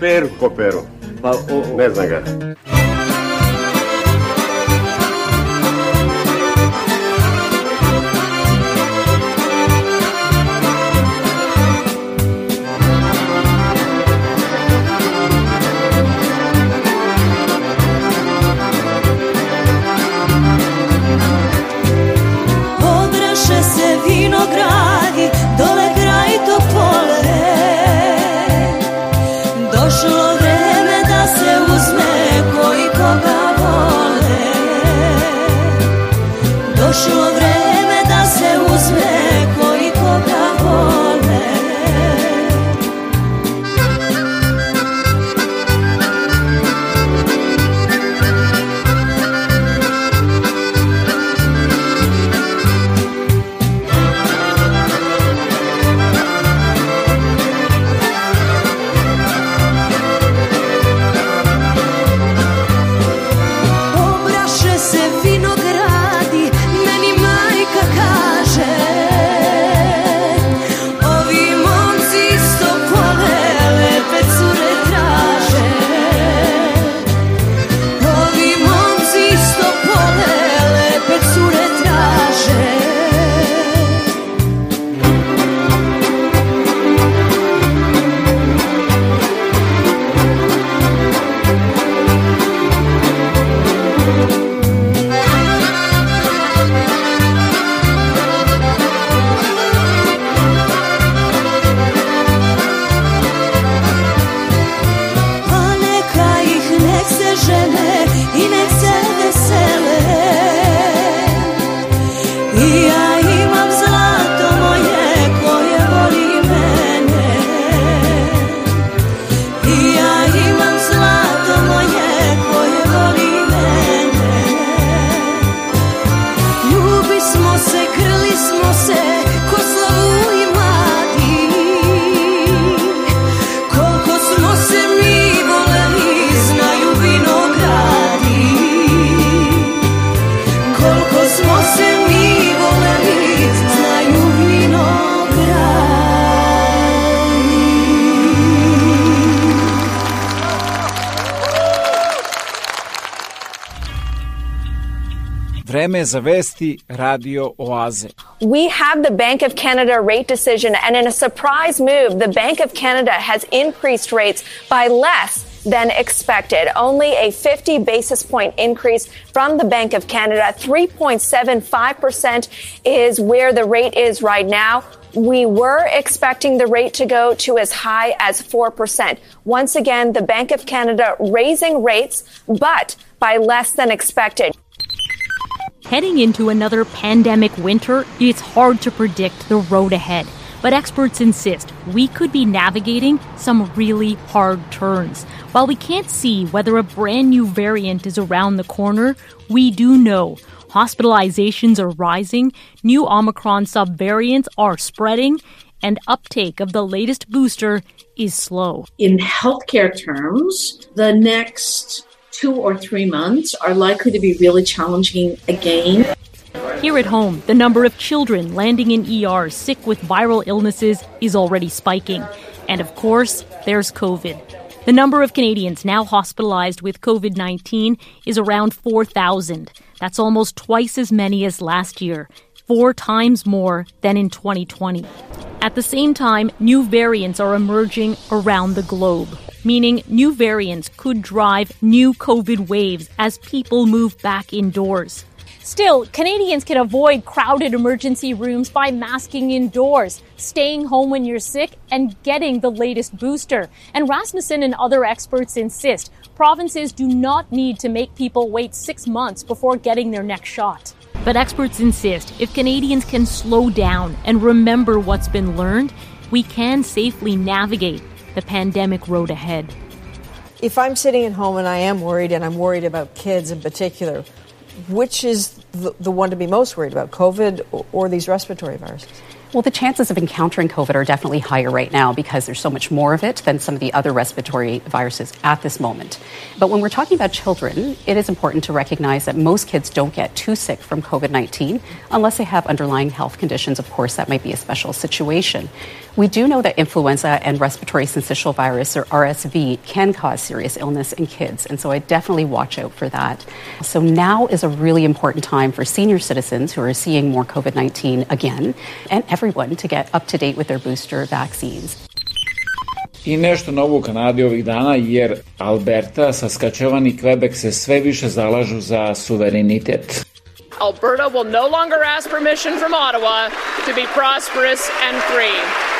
Poznaš Peru, ko Peru? Pa, o, Ne znam ga. Za vesti Radio Oaze. We have the Bank of Canada rate decision, and in a surprise move, the Bank of Canada has increased rates by less than expected. Only a 50 basis point increase from the Bank of Canada. 3.75% is where the rate is right now. We were expecting the rate to go to as high as 4%. Once again, the Bank of Canada raising rates, but by less than expected. Heading into another pandemic winter, it's hard to predict the road ahead. But experts insist we could be navigating some really hard turns. While we can't see whether a brand new variant is around the corner, we do know hospitalizations are rising, new Omicron subvariants are spreading, and uptake of the latest booster is slow. In healthcare terms, the next two or three months are likely to be really challenging again. Here at home, the number of children landing in ER sick with viral illnesses is already spiking. And of course, there's COVID. The number of Canadians now hospitalized with COVID 19 is around 4,000. That's almost twice as many as last year, four times more than in 2020. At the same time, new variants are emerging around the globe, meaning new variants could drive new COVID waves as people move back indoors. Still, Canadians can avoid crowded emergency rooms by masking indoors, staying home when you're sick, and getting the latest booster. And Rasmussen and other experts insist provinces do not need to make people wait six months before getting their next shot. But experts insist if Canadians can slow down and remember what's been learned, we can safely navigate the pandemic road ahead. If I'm sitting at home and I am worried, and I'm worried about kids in particular, which is the, the one to be most worried about, COVID or, or these respiratory viruses? Well, the chances of encountering COVID are definitely higher right now because there's so much more of it than some of the other respiratory viruses at this moment. But when we're talking about children, it is important to recognize that most kids don't get too sick from COVID 19 unless they have underlying health conditions. Of course, that might be a special situation. We do know that influenza and respiratory syncytial virus, or RSV, can cause serious illness in kids, and so I definitely watch out for that. So now is a really important time for senior citizens who are seeing more COVID 19 again, and everyone to get up to date with their booster vaccines. I nešto novo u Kanadi ovih dana jer Alberta, Saskatchewan i Quebec se sve više zalažu za suverenitet. Alberta will no longer ask permission from Ottawa to be prosperous and free.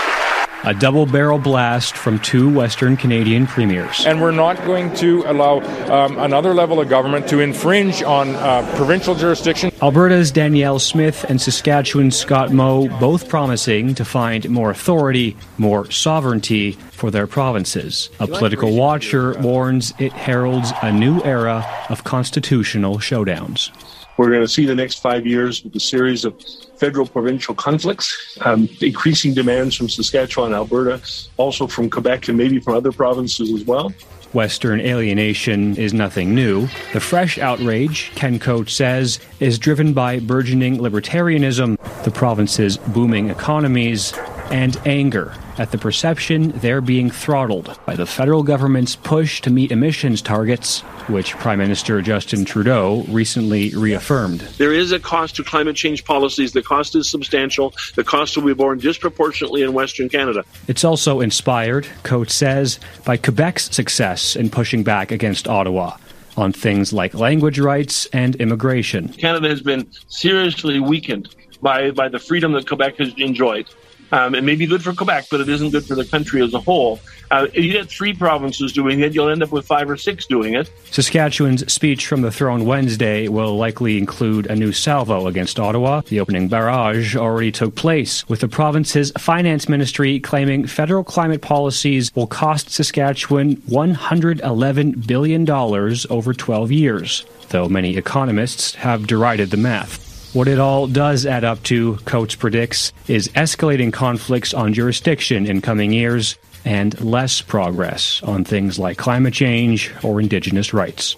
A double barrel blast from two Western Canadian premiers. And we're not going to allow um, another level of government to infringe on uh, provincial jurisdiction. Alberta's Danielle Smith and Saskatchewan's Scott Moe both promising to find more authority, more sovereignty for their provinces. A political watcher warns it heralds a new era of constitutional showdowns. We're going to see the next five years with a series of federal provincial conflicts, um, increasing demands from Saskatchewan, and Alberta, also from Quebec and maybe from other provinces as well. Western alienation is nothing new. The fresh outrage, Ken Coates says, is driven by burgeoning libertarianism, the province's booming economies, and anger at the perception they're being throttled by the federal government's push to meet emissions targets, which Prime Minister Justin Trudeau recently reaffirmed. There is a cost to climate change policies. The cost is substantial. The cost will be borne disproportionately in Western Canada. It's also inspired, Coates says, by Quebec's success in pushing back against Ottawa on things like language rights and immigration. Canada has been seriously weakened by, by the freedom that Quebec has enjoyed. Um, it may be good for Quebec, but it isn't good for the country as a whole. Uh, if you get three provinces doing it, you'll end up with five or six doing it. Saskatchewan's speech from the throne Wednesday will likely include a new salvo against Ottawa. The opening barrage already took place, with the province's finance ministry claiming federal climate policies will cost Saskatchewan $111 billion over 12 years, though many economists have derided the math. What it all does add up to, Coates predicts, is escalating conflicts on jurisdiction in coming years and less progress on things like climate change or indigenous rights.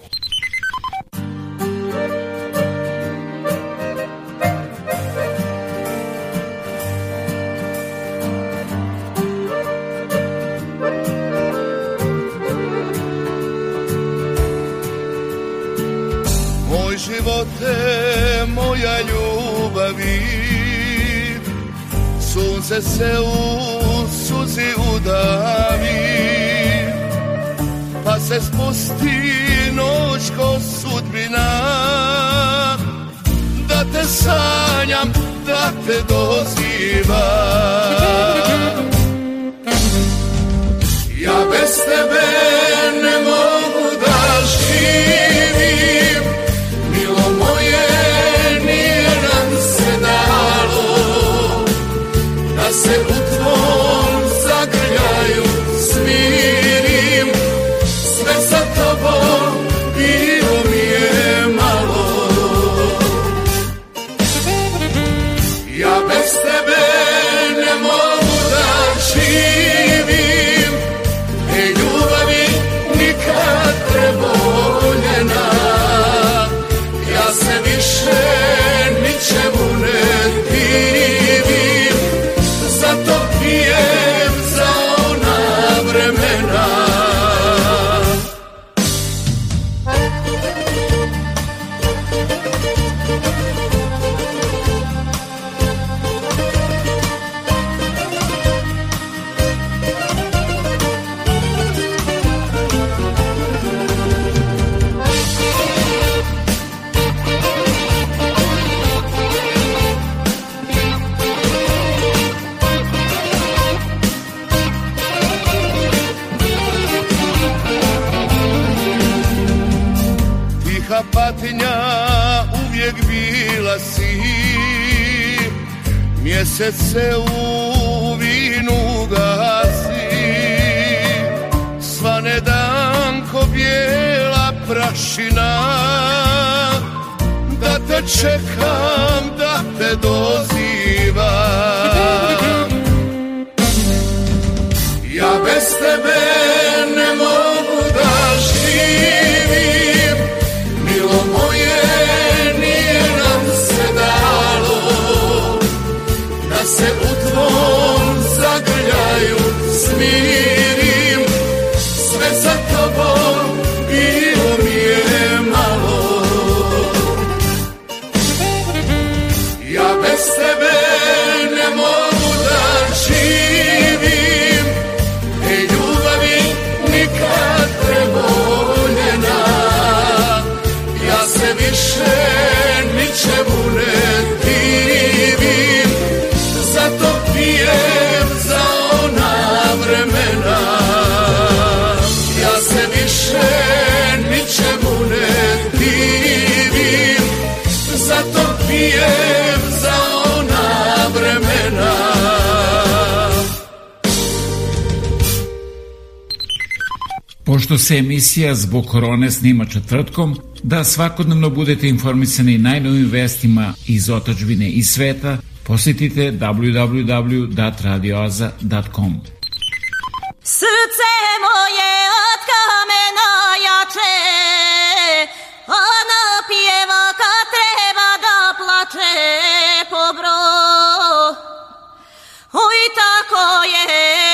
Sunce se u suzi udavi Pa se spusti noć ko sudbina. Da te sanjam, da te dozivam Mjesec se u vinu gasi. Svane dan ko bijela prašina. Da te čekam, da te dozivam Zato pijem za ona vremena Pošto se emisija zbog korone snima četvrtkom, da svakodnevno budete informisani najnovim vestima iz otačbine i sveta, posjetite www.radioaza.com. Srce moje od kamena jače, ono pjeva kad treba plače po bro. Oj, tako je,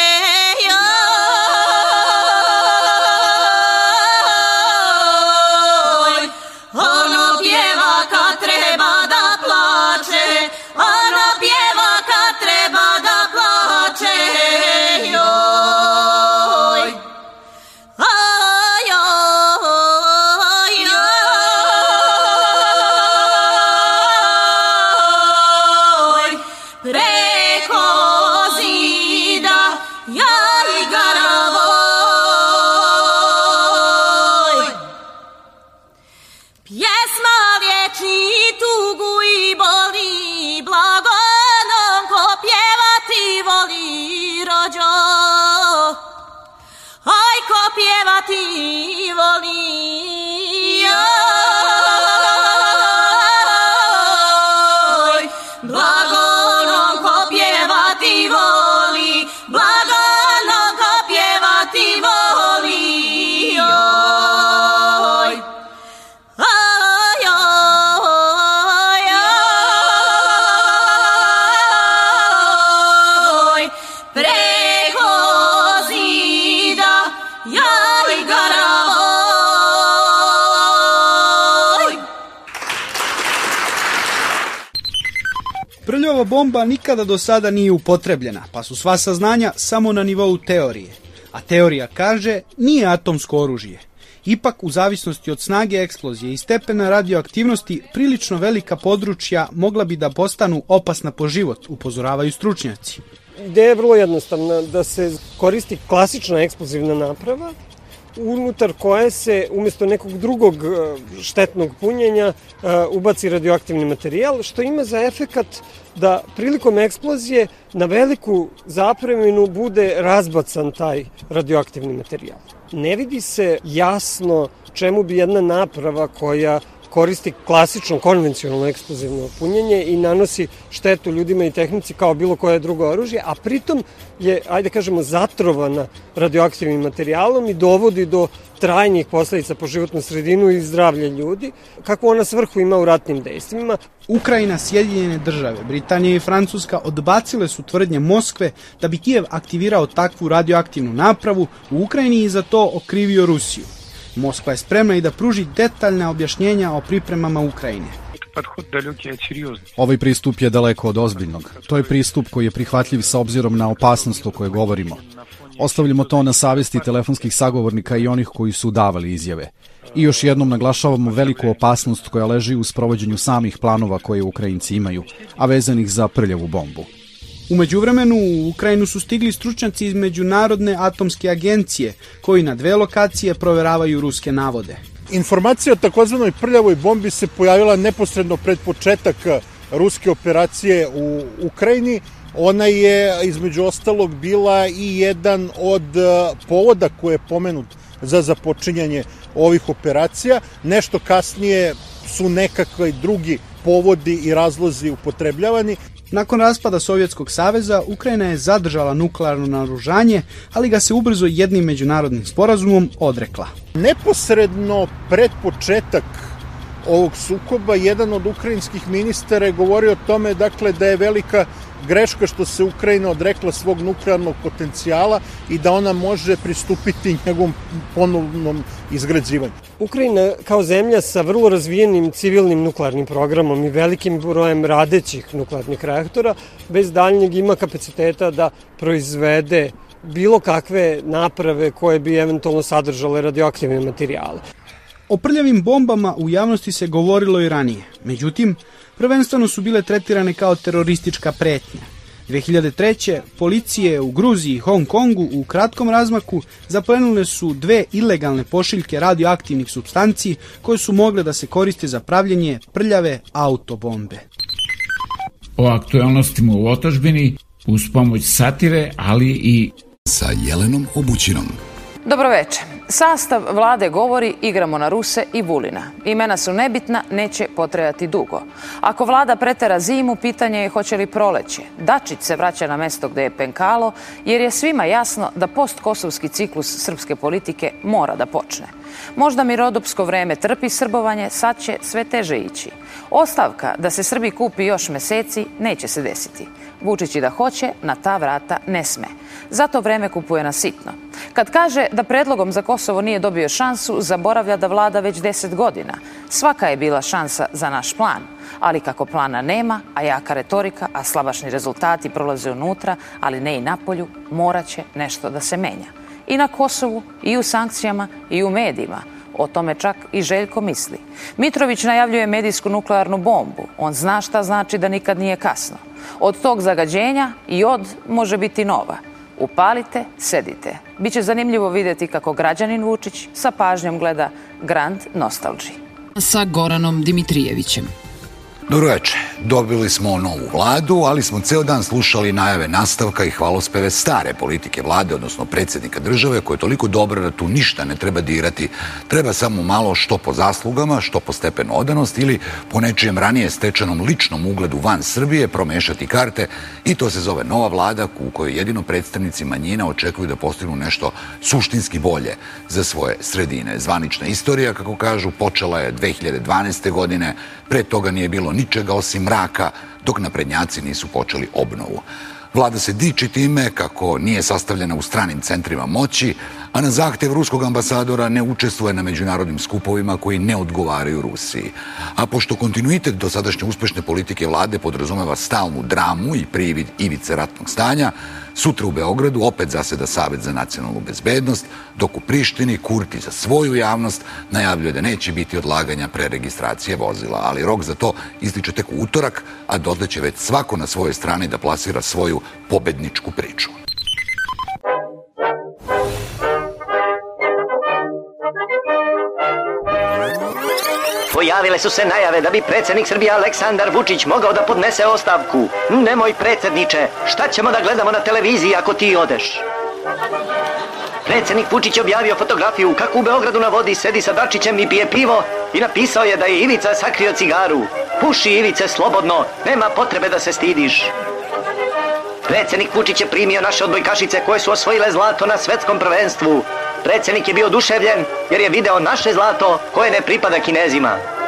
bomba nikada do sada nije upotrebljena, pa su sva saznanja samo na nivou teorije. A teorija kaže nije atomsko oružje. Ipak, u zavisnosti od snage eksplozije i stepena radioaktivnosti, prilično velika područja mogla bi da postanu opasna po život, upozoravaju stručnjaci. Ideja je vrlo jednostavna, da se koristi klasična eksplozivna naprava, unutar koje se umesto nekog drugog e, štetnog punjenja e, ubaci radioaktivni materijal, što ima za efekat da prilikom eksplozije na veliku zapreminu bude razbacan taj radioaktivni materijal. Ne vidi se jasno čemu bi jedna naprava koja koristi klasično konvencionalno eksplozivno punjenje i nanosi štetu ljudima i tehnici kao bilo koje drugo oružje, a pritom je, ajde kažemo, zatrovana radioaktivnim materijalom i dovodi do trajnih posledica po životnu sredinu i zdravlje ljudi, kako ona svrhu ima u ratnim dejstvima. Ukrajina, Sjedinjene države, Britanija i Francuska odbacile su tvrdnje Moskve da bi Kijev aktivirao takvu radioaktivnu napravu u Ukrajini i za to okrivio Rusiju. Moskva je spremna i da pruži detaljna objašnjenja o pripremama Ukrajine. Ovaj pristup je daleko od ozbiljnog. To je pristup koji je prihvatljiv sa obzirom na opasnost o kojoj govorimo. Ostavljamo to na savesti telefonskih sagovornika i onih koji su davali izjave. I još jednom naglašavamo veliku opasnost koja leži u sprovođenju samih planova koje Ukrajinci imaju, a vezanih za prljavu bombu. Umeđu vremenu u Ukrajinu su stigli stručnjaci iz Međunarodne atomske agencije koji na dve lokacije proveravaju ruske navode. Informacija o takozvanoj prljavoj bombi se pojavila neposredno pred početak ruske operacije u Ukrajini. Ona je između ostalog bila i jedan od e, povoda koje je pomenut za započinjanje ovih operacija. Nešto kasnije su nekakvi drugi povodi i razlozi upotrebljavani. Nakon raspada Sovjetskog saveza, Ukrajina je zadržala nuklearno naružanje, ali ga se ubrzo jednim međunarodnim sporazumom odrekla. Neposredno pred početak ovog sukoba, jedan od ukrajinskih ministara je govorio o tome dakle, da je velika greška što se Ukrajina odrekla svog nuklearnog potencijala i da ona može pristupiti njegovom ponovnom izgrađivanju. Ukrajina kao zemlja sa vrlo razvijenim civilnim nuklearnim programom i velikim brojem radećih nuklearnih reaktora bez daljnjeg ima kapaciteta da proizvede bilo kakve naprave koje bi eventualno sadržale radioaktivne materijale. O prljavim bombama u javnosti se govorilo i ranije. Međutim, prvenstveno su bile tretirane kao teroristička pretnja. 2003. policije u Gruziji i Hong Kongu u kratkom razmaku zaplenule su dve ilegalne pošiljke radioaktivnih substanci koje su mogle da se koriste za pravljenje prljave autobombe. O aktualnostima u otažbini uz pomoć satire, ali i sa Jelenom Obućinom. Dobroveče. Sastav vlade govori igramo na Ruse i Vulina. Imena su nebitna, neće potrajati dugo. Ako vlada pretera zimu, pitanje je hoće li proleće. Dačić se vraća na mesto gde je penkalo, jer je svima jasno da postkosovski ciklus srpske politike mora da počne. Možda mirodopsko vreme trpi srbovanje, sad će sve teže ići. Ostavka da se Srbi kupi još meseci neće se desiti. Vučić i da hoće, na ta vrata ne sme. Zato vreme kupuje na sitno. Kad kaže da predlogom za Kosovo nije dobio šansu, zaboravlja da vlada već 10 godina. Svaka je bila šansa za naš plan. Ali kako plana nema, a jaka retorika, a slabašni rezultati prolaze unutra, ali ne i napolju, moraće nešto da se menja. I na Kosovu, i u sankcijama, i u medijima. O tome čak i Željko misli. Mitrović najavljuje medijsku nuklearnu bombu. On zna šta znači da nikad nije kasno. Od tog zagađenja i od može biti nova. Upalite, sedite. Biće zanimljivo videti kako građanin Vučić sa pažnjom gleda Grand Nostalgy. Sa Goranom Dimitrijevićem. Dobroveče. Dobili smo novu vladu, ali smo ceo dan slušali najave nastavka i hvalospeve stare politike vlade, odnosno predsednika države, koja je toliko dobra da tu ništa ne treba dirati. Treba samo malo što po zaslugama, što po stepenu odanost ili po nečijem ranije stečenom ličnom ugledu van Srbije promešati karte i to se zove nova vlada u kojoj jedino predstavnici manjina očekuju da postignu nešto suštinski bolje za svoje sredine. Zvanična istorija, kako kažu, počela je 2012. godine, pre toga nije bilo ničega osim mraka, dok naprednjaci nisu počeli obnovu. Vlada se diči time kako nije sastavljena u stranim centrima moći, a na zahtev ruskog ambasadora ne učestvuje na međunarodnim skupovima koji ne odgovaraju Rusiji. A pošto kontinuitet dosadašnje uspešne politike vlade podrazumeva stalnu dramu i privid ivice ratnog stanja, sutra u Beogradu opet zaseda Savet za nacionalnu bezbednost, dok u Prištini Kurti za svoju javnost najavljuje da neće biti odlaganja preregistracije vozila, ali rok za to ističe tek u utorak, a dodaće već svako na svojoj strani da plasira svoju pobedničku priču. Pojavile su se najave da bi predsednik Srbije Aleksandar Vučić mogao da podnese ostavku. Nemoj predsedniče, šta ćemo da gledamo na televiziji ako ti odeš? Predsednik Vučić objavio fotografiju kako u Beogradu na vodi sedi sa Dačićem i pije pivo i napisao je da je Ivica sakrio cigaru. Puši Ivice slobodno, nema potrebe da se stidiš. Predsednik Vučić je primio naše odbojkašice koje su osvojile zlato na svetskom prvenstvu. Predsednik je bio oduševljen jer je video naše zlato koje ne pripada kinezima.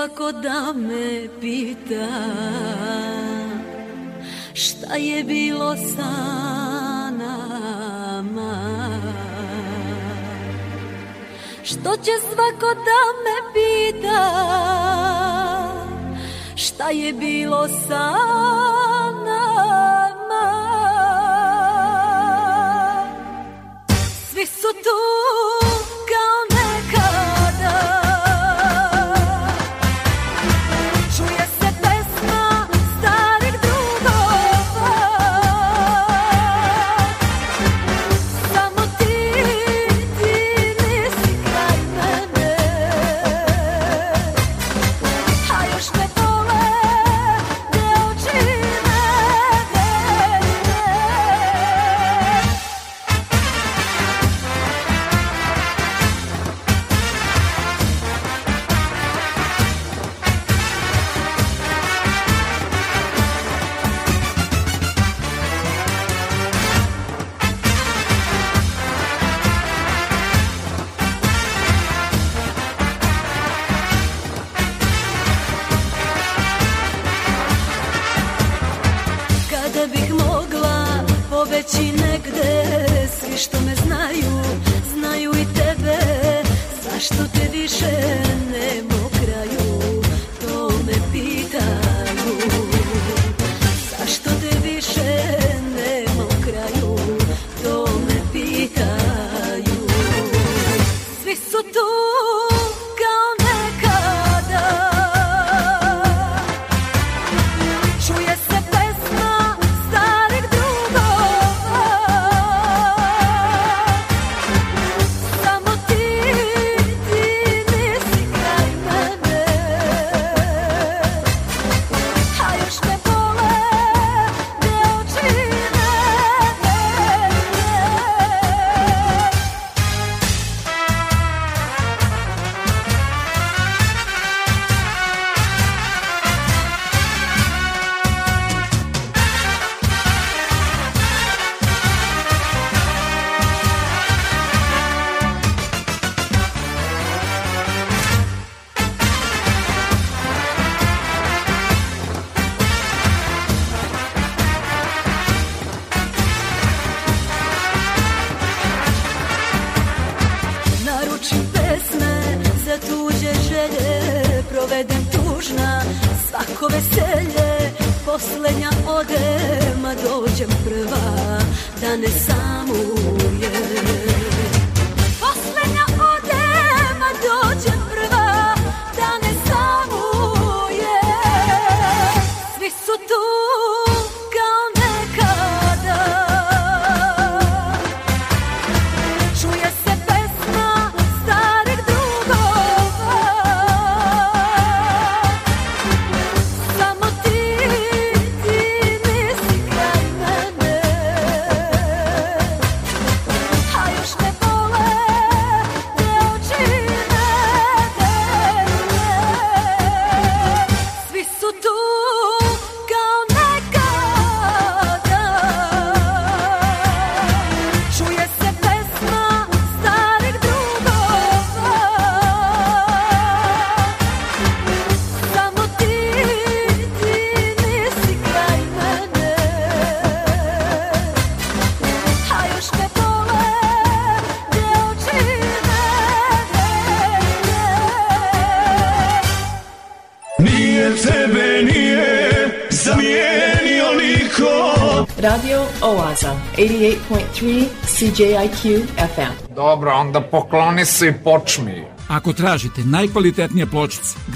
Svako da me pita Šta je bilo sa nama. Što će svako da me pita šta je bilo sa nama? Svi su tu dođem prva Da ne samuje 88.3 CJIQ FM. Dobro, onda pokloni se i počmi. Ako tražite najkvalitetnije pločice,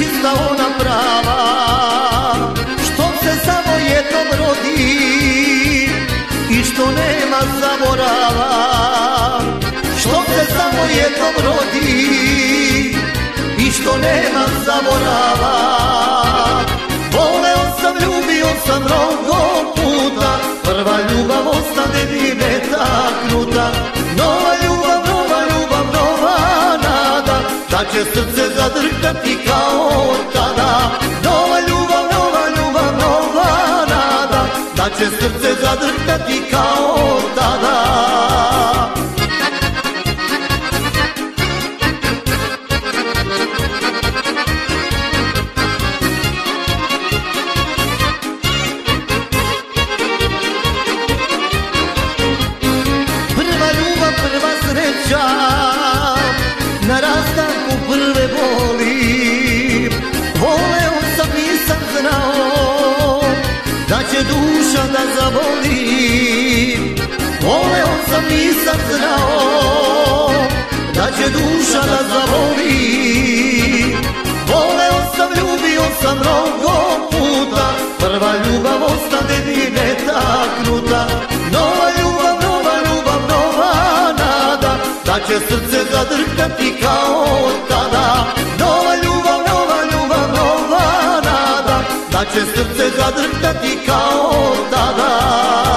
Ona čista, ona prava Što se samo jednom rodi I što nema zaborava. Što se samo jednom rodi I što nema zaborava. Voleo sam, ljubio sam mnogo puta Prva ljubav ostane mi netaknuta Da će srce zadrhtati kao tada Nova ljubav, nova ljubav, nova nada. Da će srce zadrhtati kao tada nisam znao Da će duša da zaboli Voleo sam, ljubio sam mnogo puta. Prva ljubav ostane mi netaknuta. Nova ljubav, nova ljubav, nova nada. Da će srce zadrhtati kao tada. Nova ljubav, nova ljubav, nova nada. Da će srce zadrhtati kao tada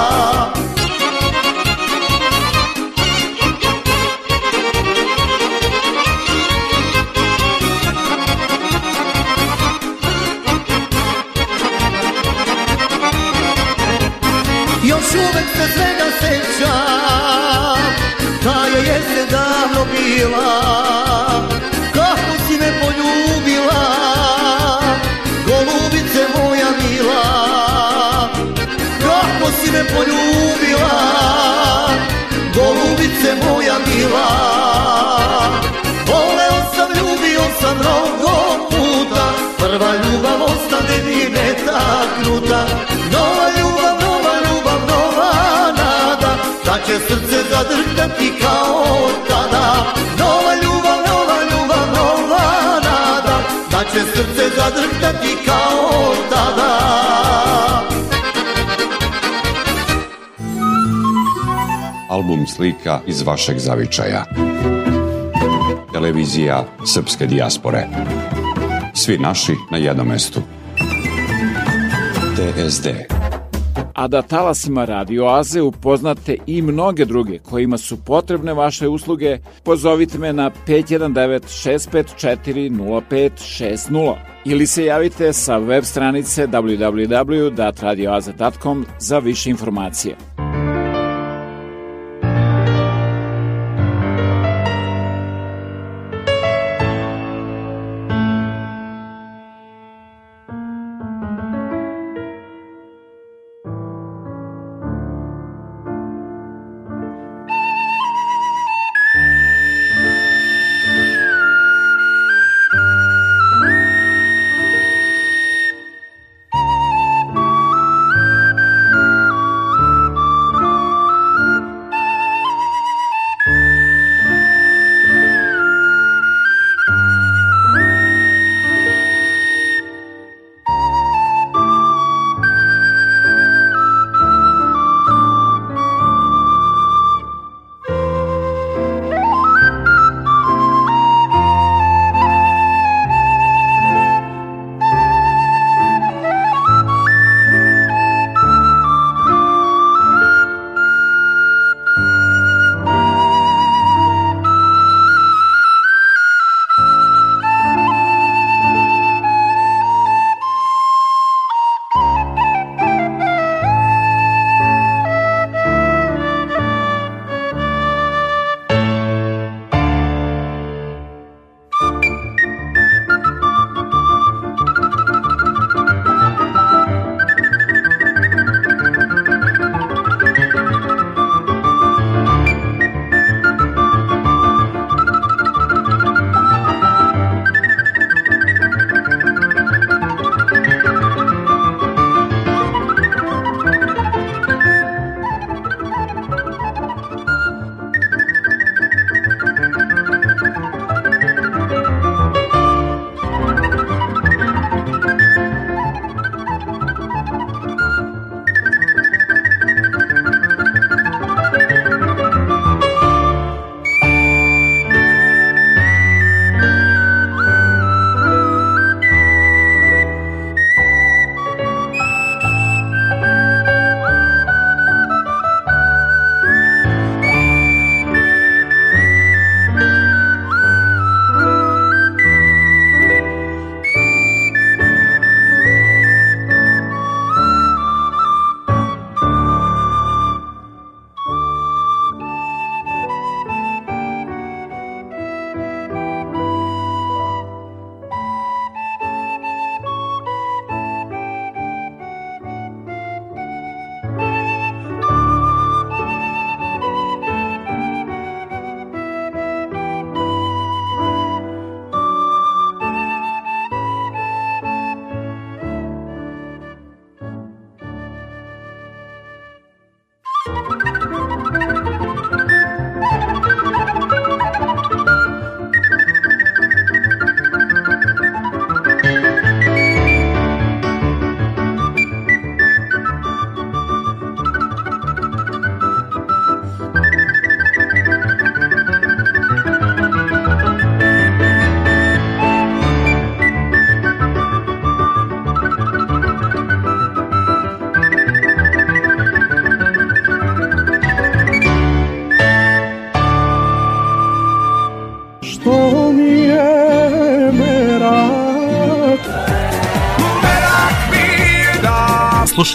će srce zadrhtati kao tada Nova ljubav, nova ljubav, nova nada Da će srce zadrhtati kao tada Album slika iz vašeg zavičaja. Televizija Srpske dijaspore. Svi naši na jednom mestu. TSD. A da talasima Radio Aze upoznate i mnoge druge kojima su potrebne vaše usluge, pozovite me na 519-654-0560 ili se javite sa web stranice www.radioaze.com za više informacije.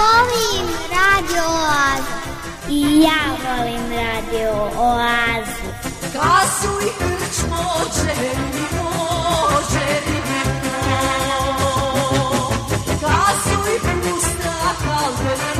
Volim Radio Oazu. I ja volim Radio Oazu. Kasuj krčmo džerimo, džerimo Kasuj pusta kaldermo,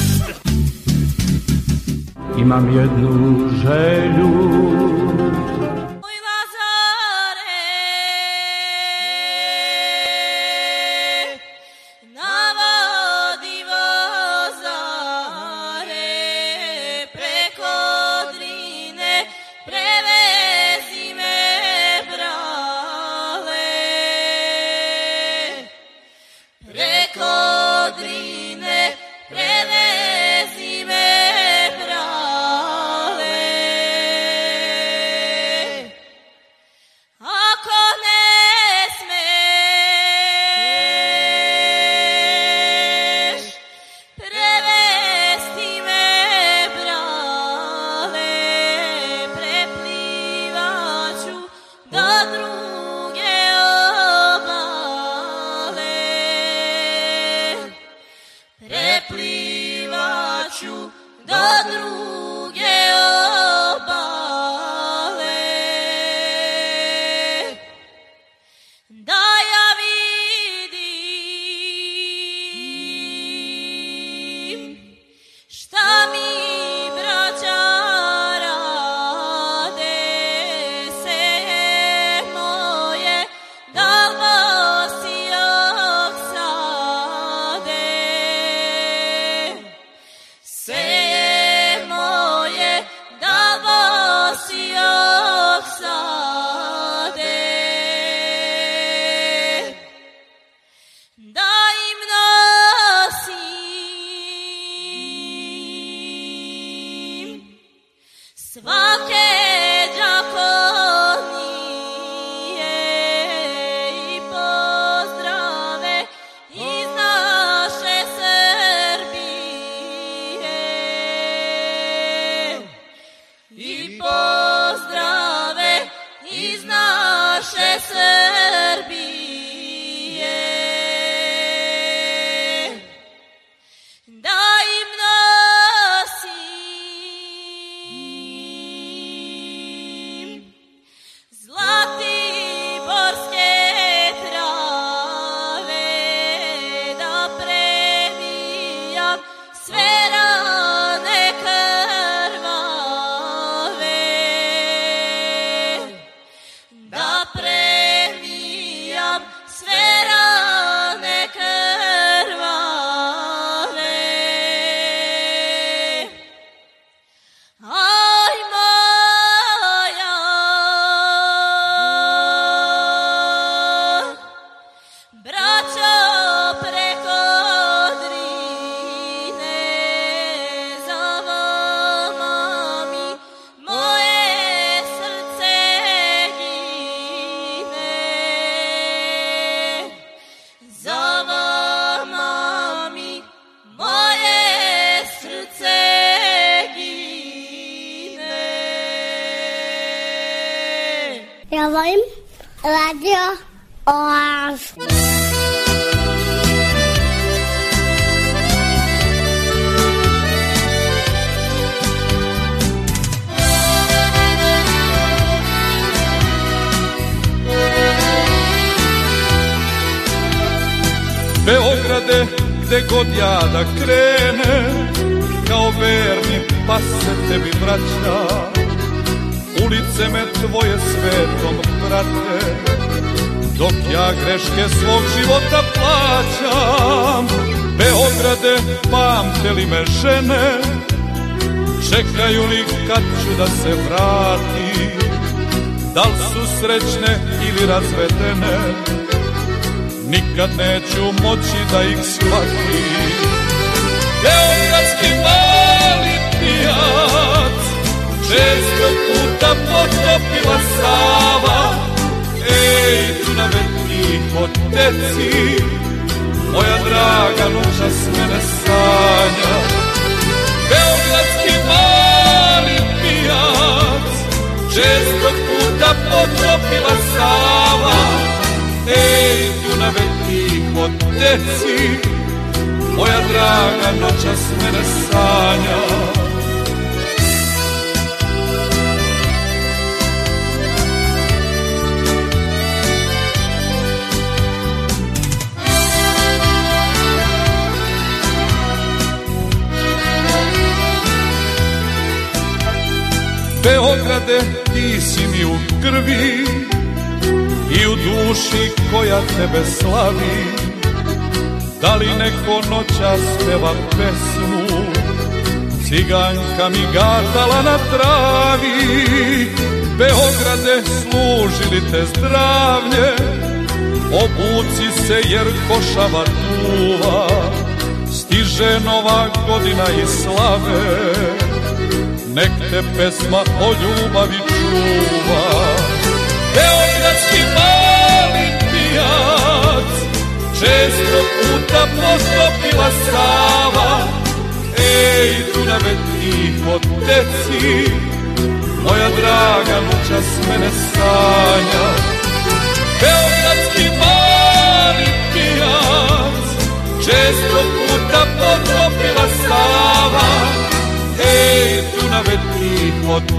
Imam jednu želju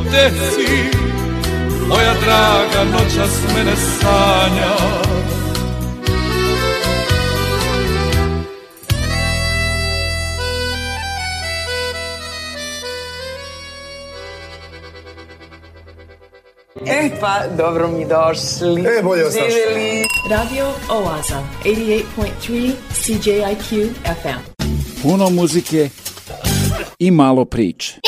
oteci Moja draga noćas mene sanja E pa, dobro mi došli. E, bolje vas našli. Radio Oaza, 88.3 CJIQ FM. Puno muzike i malo priče.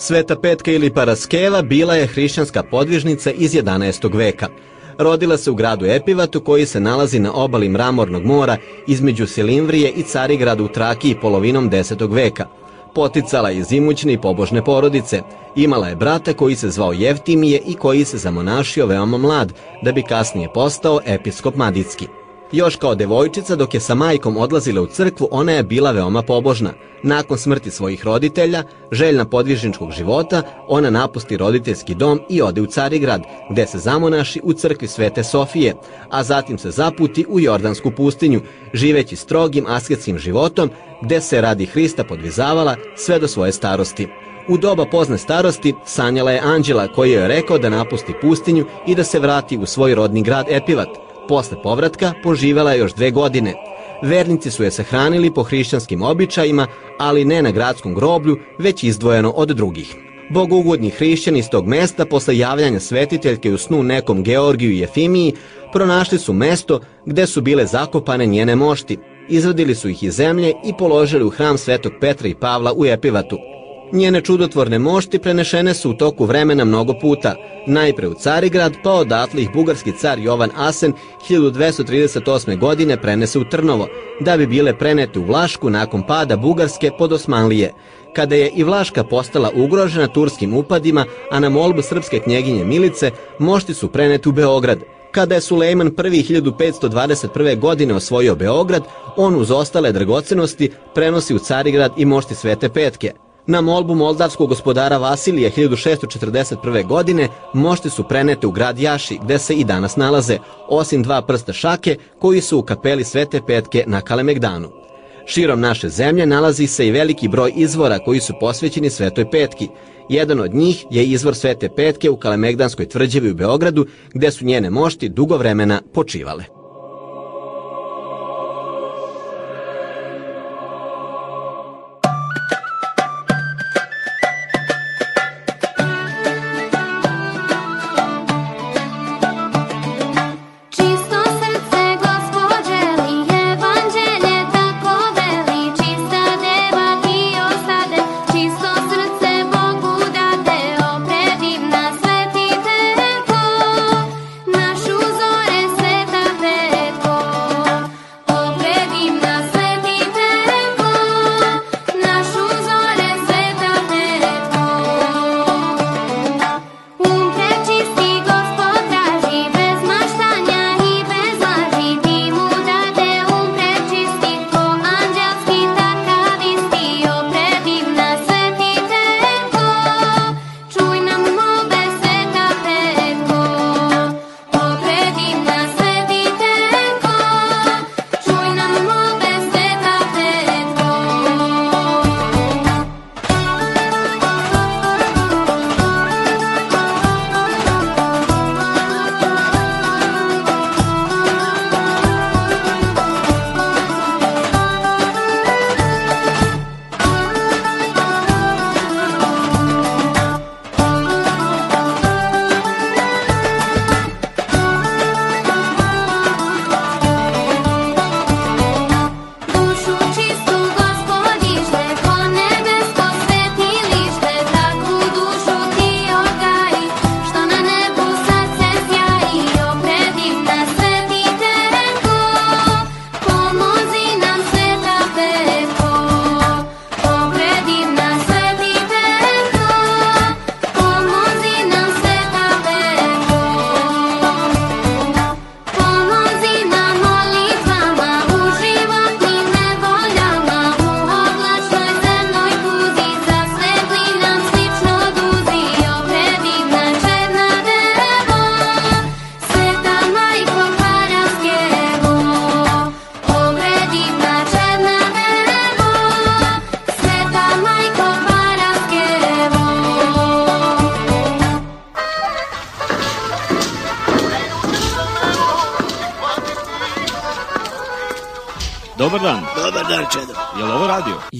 Sveta Petka ili Paraskeva bila je hrišćanska podvižnica iz 11. veka. Rodila se u gradu Epivatu koji se nalazi na obali Mramornog mora između Silimvrije i Carigrada u Trakiji polovinom 10. veka. Poticala je iz imućne i pobožne porodice. Imala je brata koji se zvao Jevtimije i koji se zamonašio veoma mlad, da bi kasnije postao episkop Madicki. Još kao devojčica dok je sa majkom odlazila u crkvu, ona je bila veoma pobožna. Nakon smrti svojih roditelja, željna podvižničkog života, ona napusti roditeljski dom i ode u Carigrad, gde se zamonaši u crkvi Svete Sofije, a zatim se zaputi u Jordansku pustinju, živeći strogim asketskim životom, gde se radi Hrista podvizavala sve do svoje starosti. U doba pozne starosti sanjala je anđela koji joj je rekao da napusti pustinju i da se vrati u svoj rodni grad Epivat. Posle povratka poživela je još dve godine. Vernici su je sahranili po hrišćanskim običajima, ali ne na gradskom groblju, već izdvojeno od drugih. Bogugodni hrišćani iz tog mesta posle javljanja svetiteljke u snu nekom Georgiju i Jefimiji pronašli su mesto gde su bile zakopane njene mošti. Izvadili su ih iz zemlje i položili u hram Svetog Petra i Pavla u Epivatu. Njene čudotvorne mošti prenešene su u toku vremena mnogo puta, najpre u Carigrad, pa odatle ih bugarski car Jovan Asen 1238. godine prenese u Trnovo, da bi bile prenete u Vlašku nakon pada Bugarske pod Osmanlije. Kada je i Vlaška postala ugrožena turskim upadima, a na molbu srpske knjeginje Milice, mošti su prenete u Beograd. Kada je Sulejman prvi 1521. godine osvojio Beograd, on uz ostale dragocenosti prenosi u Carigrad i mošti Svete Petke. Na molbu moldavskog gospodara Vasilija 1641. godine mošte su prenete u grad Jaši, gde se i danas nalaze, osim dva prsta šake koji su u kapeli Svete Petke na Kalemegdanu. Širom naše zemlje nalazi se i veliki broj izvora koji su posvećeni Svetoj Petki. Jedan od njih je izvor Svete Petke u Kalemegdanskoj tvrđavi u Beogradu, gde su njene mošti dugo vremena počivale.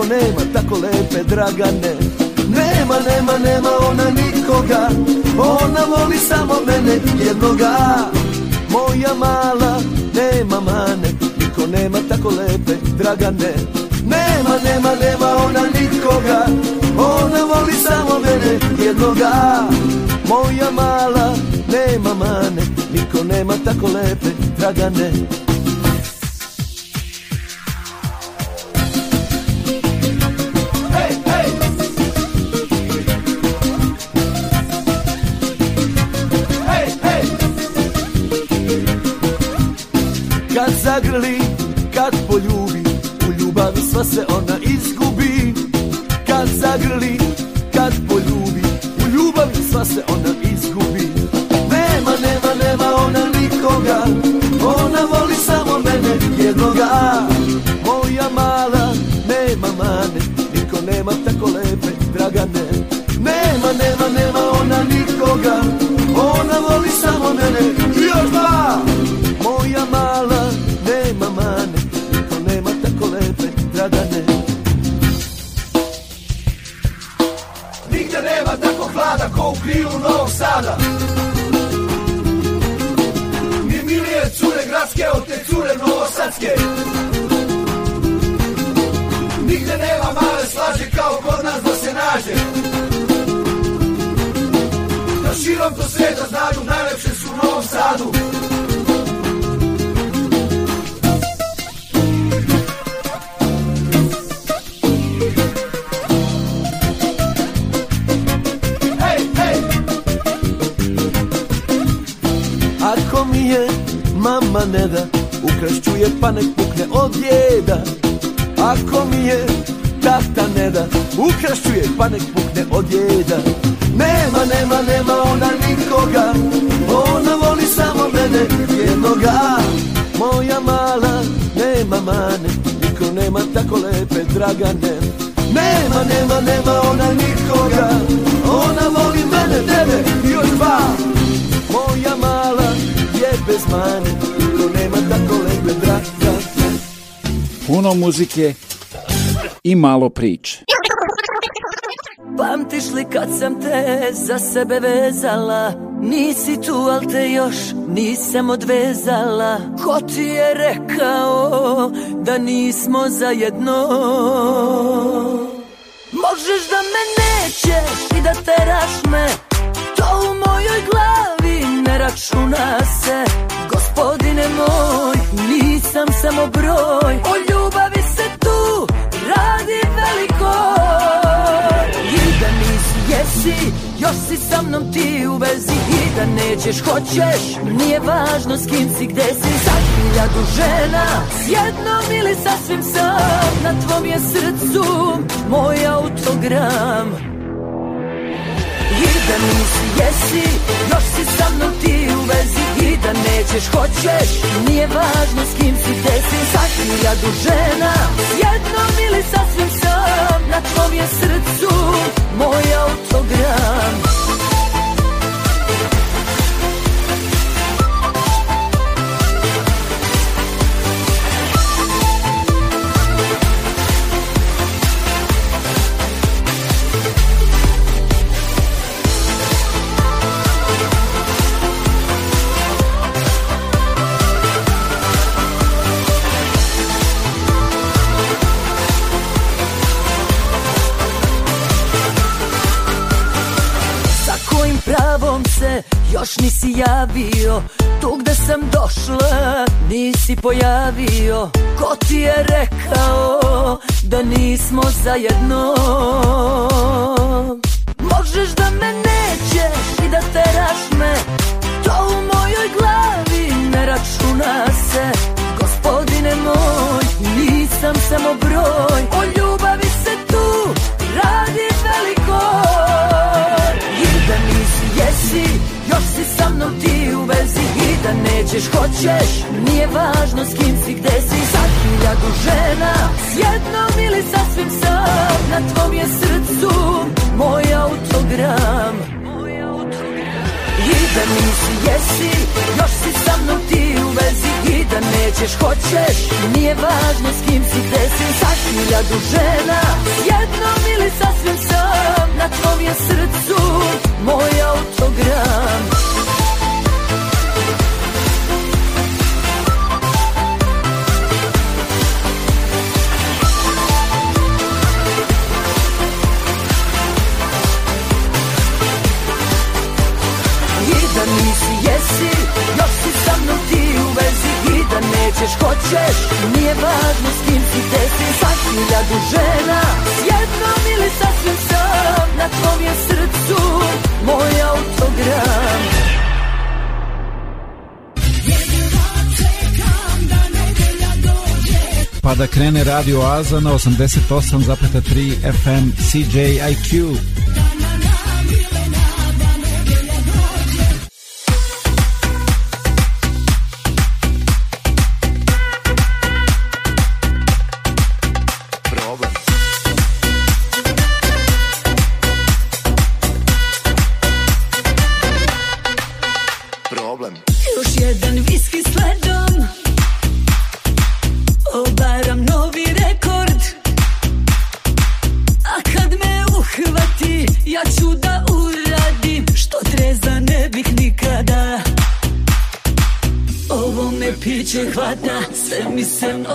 Niko nema tako lepe Dragane. Nema, nema, nema ona nikoga, ona voli samo mene jednoga. Moja mala nema mane, niko nema tako lepe Dragane. Nema, nema, nema ona nikoga, ona voli samo mene jednoga. Moja mala nema mane, niko nema tako lepe Dragane. Zagrli, kad poljubi, u ljubavi sva se ona ne da Ukrašću je pa nek pukne od jeda. Ako mi je tata ne da Ukrašću je pa nek pukne od jeda. Nema, nema, nema ona nikoga Ona voli samo mene jednoga. Moja mala nema mane Niko nema tako lepe dragane. Nema, nema, nema ona nikoga Ona voli mene, tebe i još dva. Moja mala je bez mane Puno muzike i malo priče. Pamtiš li kad sam te za sebe vezala? Nisi tu, al te još nisam odvezala. Ko ti je rekao da nismo zajedno? Možeš da me nećeš i da teraš me To u mojoj glavi ne računa se Gospodine moj, nisam samo broj. O ljubavi se tu radi veliko. I da nisi jesi, još si sa mnom ti u vezi. I da nećeš, hoćeš, nije važno s kim si, gde si. Sa hiljadu žena, s jednom ili sasvim sam. Na tvom je srcu moj autogram da nisi jesi, još si sa mnom ti u vezi I da nećeš, hoćeš, nije važno s kim si, gde si Sa hiljadu žena, jednom ili sasvim sam Na tvom je srcu moj autogram još nisi javio Tu gde sam došla nisi pojavio. Ko ti je rekao da nismo zajedno? Možeš da me nećeš i da teraš me To u mojoj glavi ne računa se. Gospodine moj, nisam samo broj O ljubavi si sa mnom ti u vezi I da nećeš, hoćeš, nije važno s kim si, gde si Sa hiljadu žena, s jednom ili sasvim sam Na tvom je srcu moj autogram. I da nisi jesi, još si sa mnom ti u vezi I da nećeš, hoćeš, nije važno s kim si, gde si Sa hiljadu žena, s jednom ili sasvim sam Na tvom je srcu moj autogram jesi, još si sa mnom ti u vezi I da nećeš, hoćeš, nije važno s kim si, gde si Sa hiljadu žena, jednom ili sasvim sam Na tvom je srcu moj autogram. Pa da krene Radio Aza na 88,3 FM CJIQ.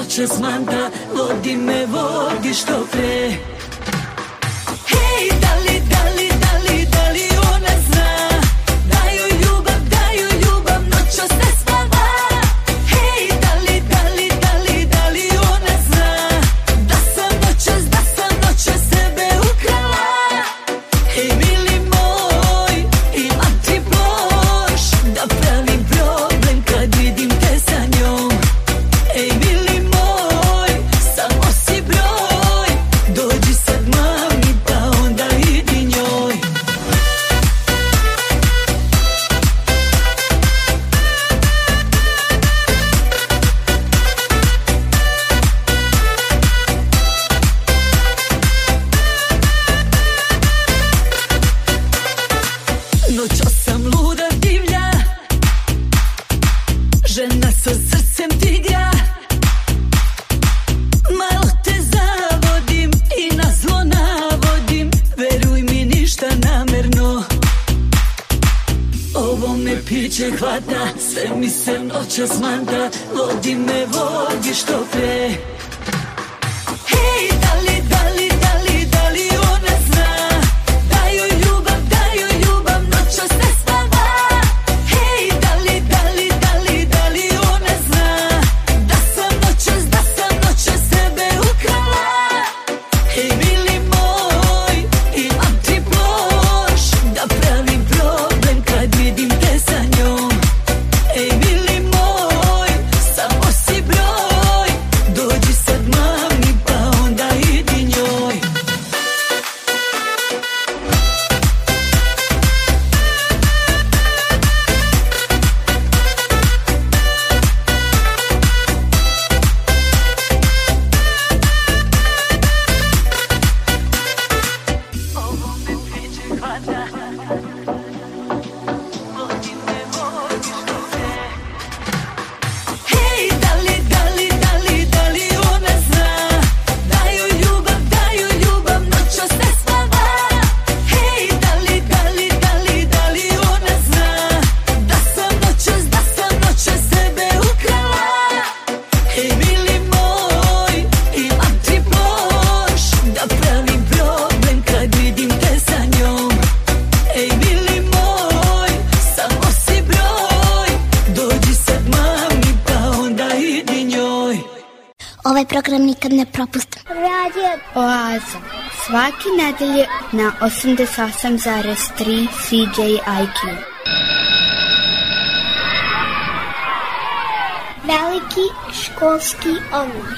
Se noćas manta Vodi me, Ovaj program nikad ne propustim. Radio Oaza. Svaki nedelje na 88,3 CJIQ. Veliki školski omor.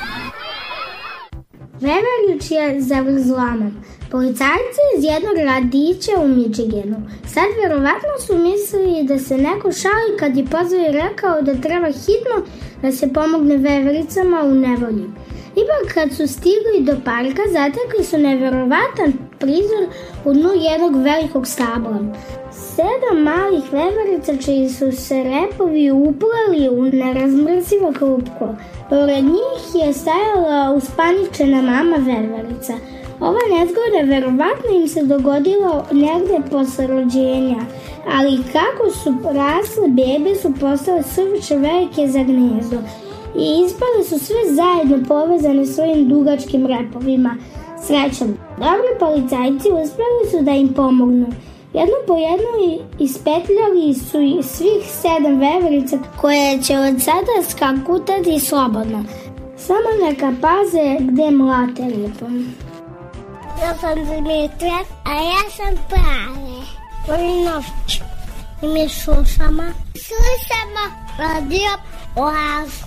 Veverić je zavrzlama. Policajci iz jednog radića u Michiganu. Sad verovatno su mislili da se neko šali kad je pozvao i rekao da treba hitno da se pomogne vevericama u nevolji. Ipak kad su stigli do parka, zatekli su neverovatan prizor u dnu jednog velikog stabla. Sedam malih veverica čiji su se repovi upleli u nerazmrzivo klupko. Pored njih je stajala uspaničena mama veverica. Ova nezgoda verovatno im se dogodila negde posle rođenja, ali kako su rasle bebe su postale suviše velike za gnezdo i ispale su sve zajedno povezane svojim dugačkim repovima. Srećom, dobri policajci uspeli su da im pomognu. Jedno po jedno ispetljali su i svih sedam veverica koje će od sada skakutati slobodno. Samo neka paze gde mlate lipom. Ja sam Dimitra, a ja sam Prave. Vojnović. I mi slušamo. Slušamo radio Oazu.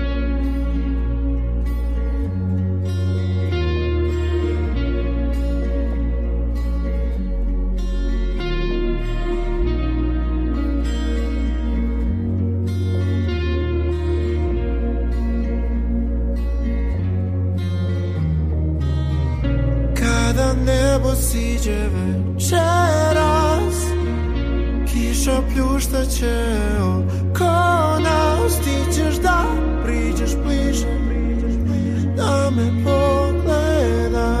Kada nebo siđeve Čeras Kiša pljušta će oko nas Ti ćeš da priđeš bliže Da me pogledaš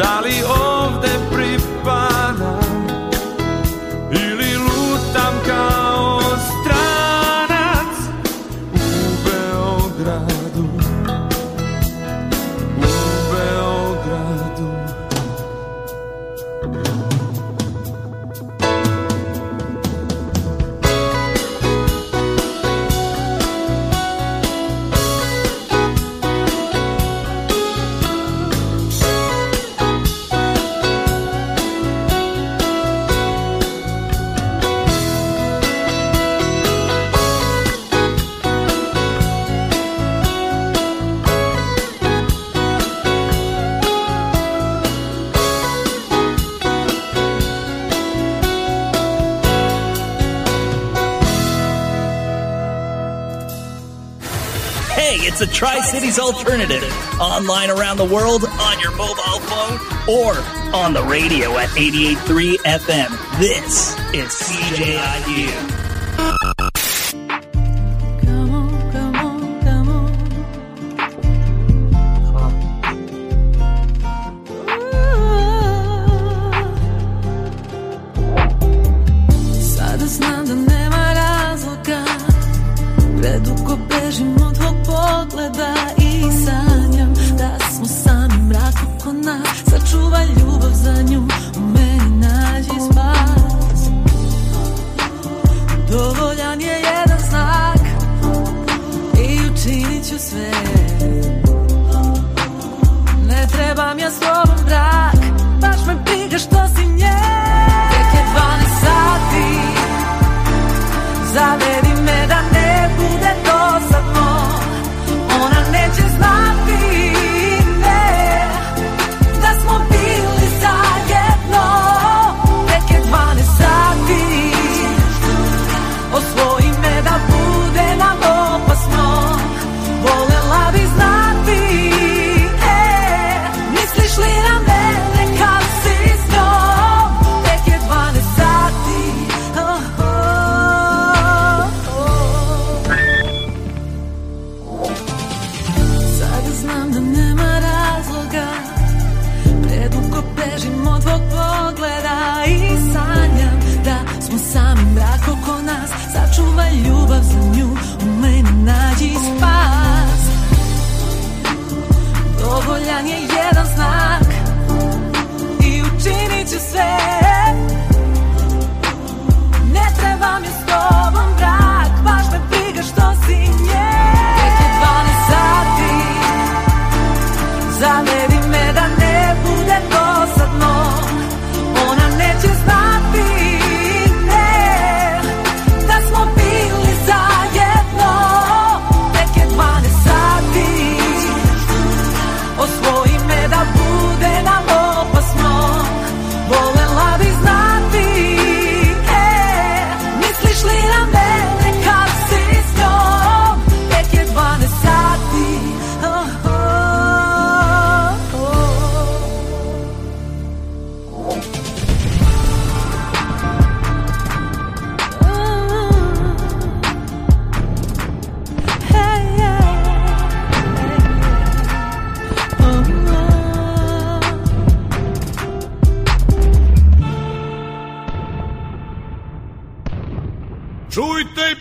Dolly Tri Cities Alternative. Online around the world, on your mobile phone, or on the radio at 883 FM. This is CJIU.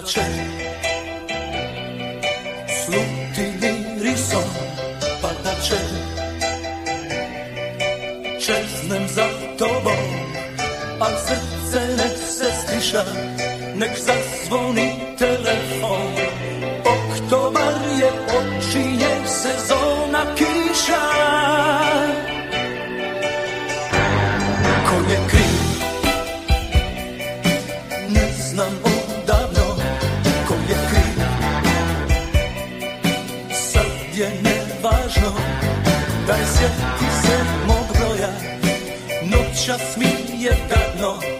braccia Slutti di riso, padacze za tobou, a srdce niech se stisza nech zadzwoni telefon, oktobar je oči. Sjeti se mog broja. Noćas mi je gadno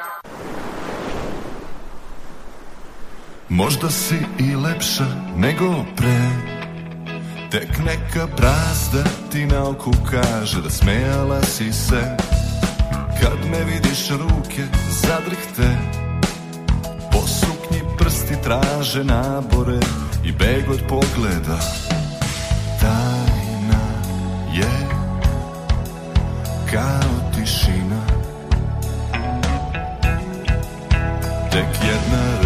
Možda si i lepša nego pre. Tek neka brazda ti na oku kaže da smejala si se. Kad me vidiš ruke zadrhte Po suknji prsti traže nabore i beg od pogleda. Tajna je kao tišina. Tek jedna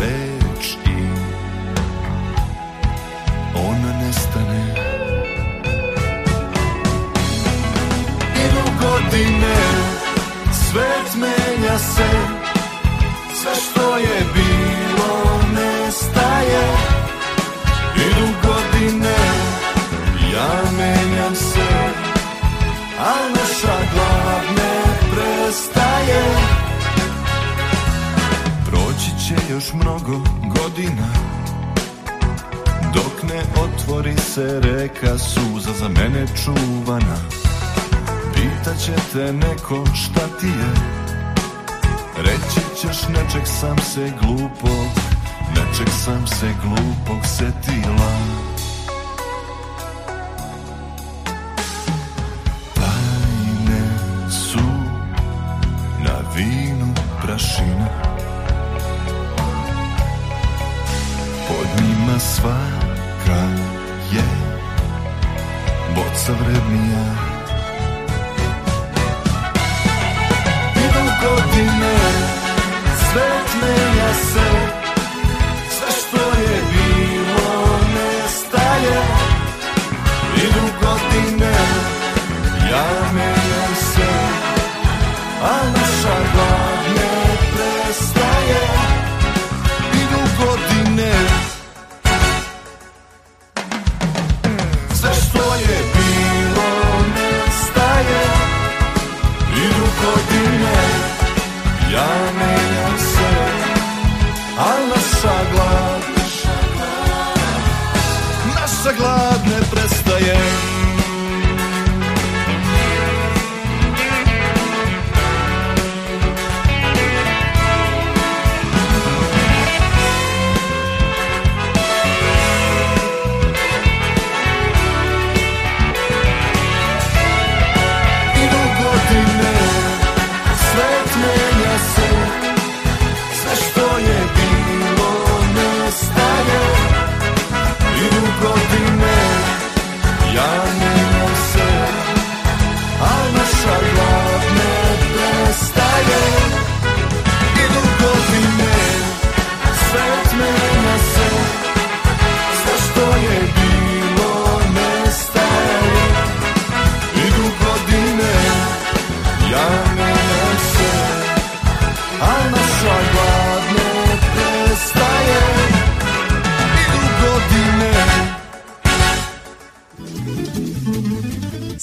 godine. Svet menja se Sve što je bilo nestaje. Idu godine, ja menjam se A naša glav ne prestaje. Proći će još mnogo godina Dok ne otvori se reka suza za mene čuvana. Pitaće te neko šta ti je. Reći ćeš nečeg sam se glupog Nečeg sam se glupog setila. Tajne su na vinu prašina Pod njima svaka je boca vrednija Sve što je bilo nestaje. Idu godine, ja menjam se A Naša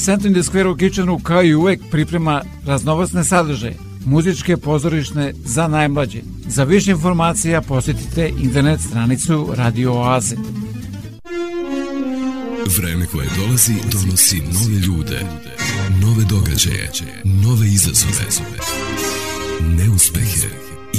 Center in the Square u Kitchenu kao i uvek priprema raznovacne sadržaje, muzičke pozorišne za najmlađe. Za više informacija posjetite internet stranicu Radio Oaze. Vreme koje dolazi donosi nove ljude, nove događaje, nove izazove, neuspehe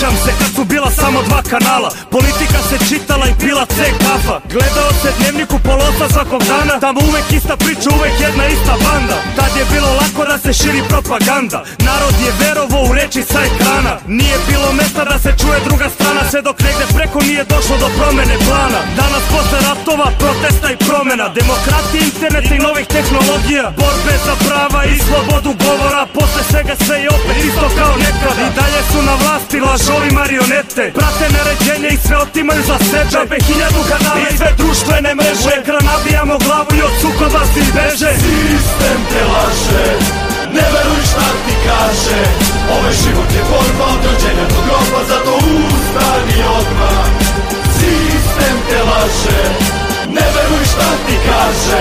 Sećam se kad su bila samo dva kanala. Politika se čitala i pila C kafa. Gledao se dnevniku polosa svakog dana. Tamo uvek ista priča, uvek jedna ista banda. Tad je bilo lako da se širi propaganda. Narod je verovo u reči sa ekrana. Nije bilo mesta da se čuje druga strana. Sve dok negde preko nije došlo do promene plana. Danas posle ratova, protesta i promena. Demokratije, interneta i novih tehnologija. Borbe za prava i slobodu govora. Posle svega sve je opet isto kao nekada. I dalje su na vlasti lažovi marionete Prate naređenje i sve otimaju za sebe. Džabe hiljadu kanala i sve društvene mreže. U ekran nabijamo glavu i od sukoba svi beže. Sistem te laže, ne veruj šta ti kaže. Ovaj život je borba od rođenja do groba Zato ustani odmah. Sistem te laže, ne veruj šta ti kaže.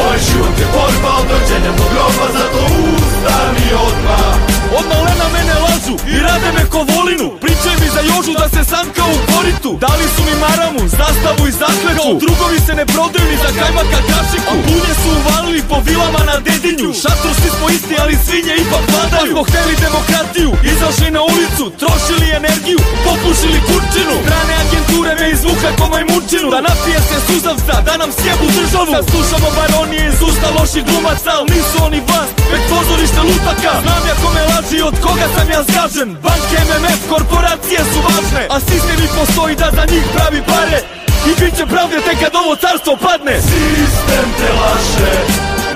Ovaj život je borba od rođenja do groba Zato ustani odmah. Od malena mene lažu i rade me ko volinu Pričaju mi za Jožu da se sanka u koritu Dali su mi maramu, zastavu i zakletvu. Kao drugovi se ne prodaju ni za kajmaka kašiku. A bunje su uvalili po vilama na dedinju. Šatru svi smo isti, ali svinje ipak vladaju Pa smo hteli demokratiju, izašli na ulicu Trošili energiju, popušili kurčinu. Strane agenture me izvuka ko majmunčinu. Da napije se suzavca, da nam sjebu državu. Sad slušamo baronije iz usta loših glumaca Al nisu oni vlast, već pozorište lutaka. Znam ja kome laži, od koga sam ja zgažen. Banke, MMF, korporacije Korporacije su važne, a sistem i postoji da za njih pravi pare. I bit će pravde tek kad ovo carstvo padne. Sistem te laže,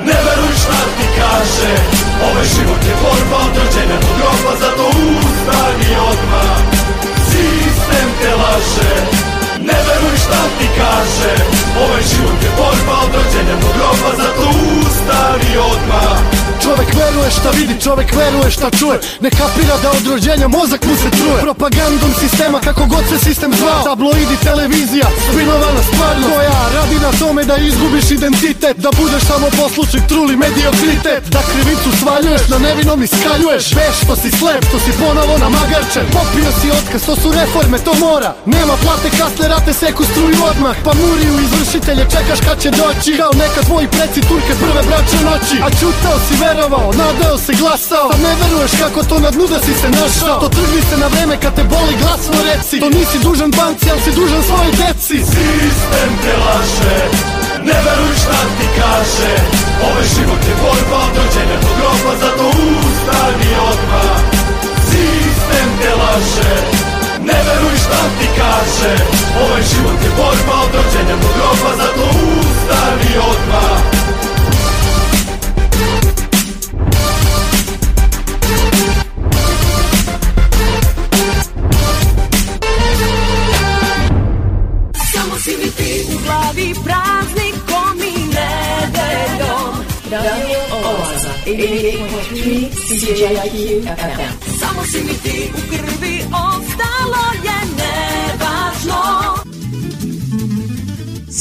ne veruj šta ti kaže. Ovaj život je borba od rođenja do groba, zato ustani odmah. Sistem te laže, ne veruj šta ti kaže. Ovaj život je borba od rođenja do groba, zato ustani odmah čovek veruje šta čuje. Ne kapira da od rođenja mozak mu se truje Propagandom sistema kako god se sistem zvao. Tabloidi, televizija, spinovana stvarno Koja radi na tome da izgubiš identitet? Da budeš samo poslušnik truli mediokritet. Da krivicu svaljuješ, na nevinom iskaljuješ. Veš što si slep, što si ponovo na magarčen Popio si otkaz, to su reforme, to mora. Nema plate, kasne rate, seku struju odmah. Pa muriju izvršitelje, čekaš kad će doći. Kao neka tvoji preci turke prve braće noći. A čutao si verovao, nadao se glasao. Sad ne veruješ kako to na dnu da si se našao. To trgni se na vreme kad te boli glasno reci. To nisi dužan banci, ali si dužan svojoj deci. Sistem te laže Ne veruj šta ti kaže. Ovaj život je borba od rođenja do groba Zato ustani odmah. Sistem te laže Ne veruj šta ti kaže. Ovaj život je borba od rođenja do groba Zato ustani CJIQ FM Samo si mi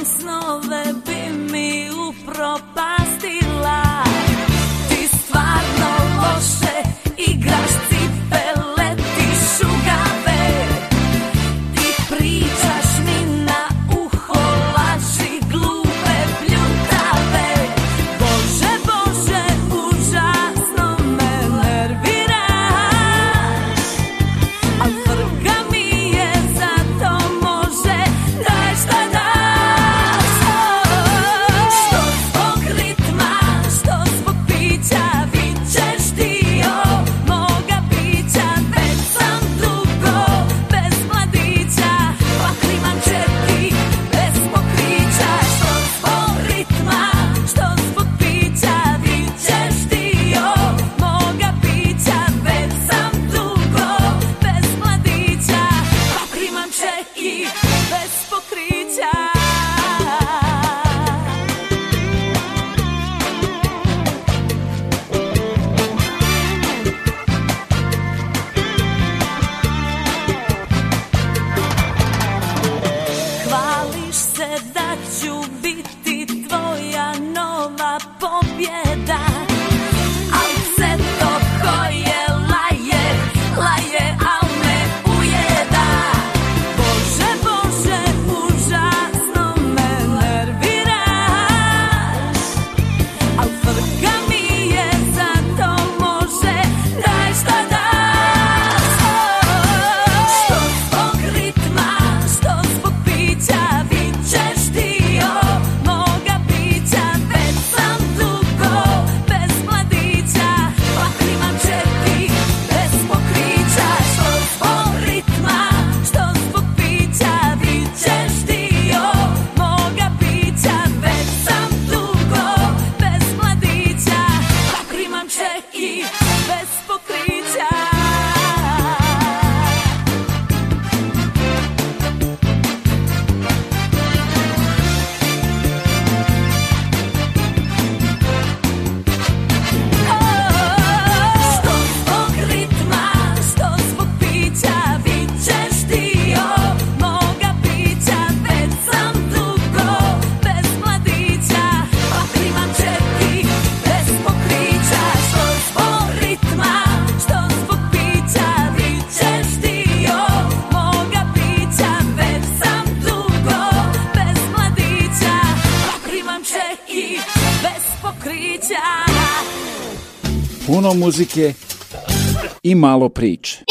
Tobom snove bi mi upropastila puno muzike i malo priče.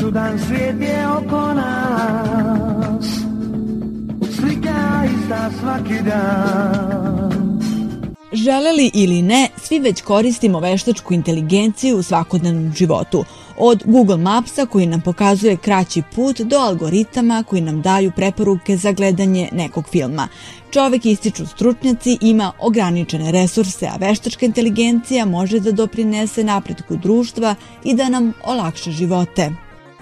Čudan svijet je oko nas Slika ista svaki dan Želeli ili ne, svi već koristimo veštačku inteligenciju u svakodnevnom životu. Od Google Mapsa koji nam pokazuje kraći put do algoritama koji nam daju preporuke za gledanje nekog filma. Čovek ističu stručnjaci ima ograničene resurse, a veštačka inteligencija može da doprinese napretku društva i da nam olakša živote.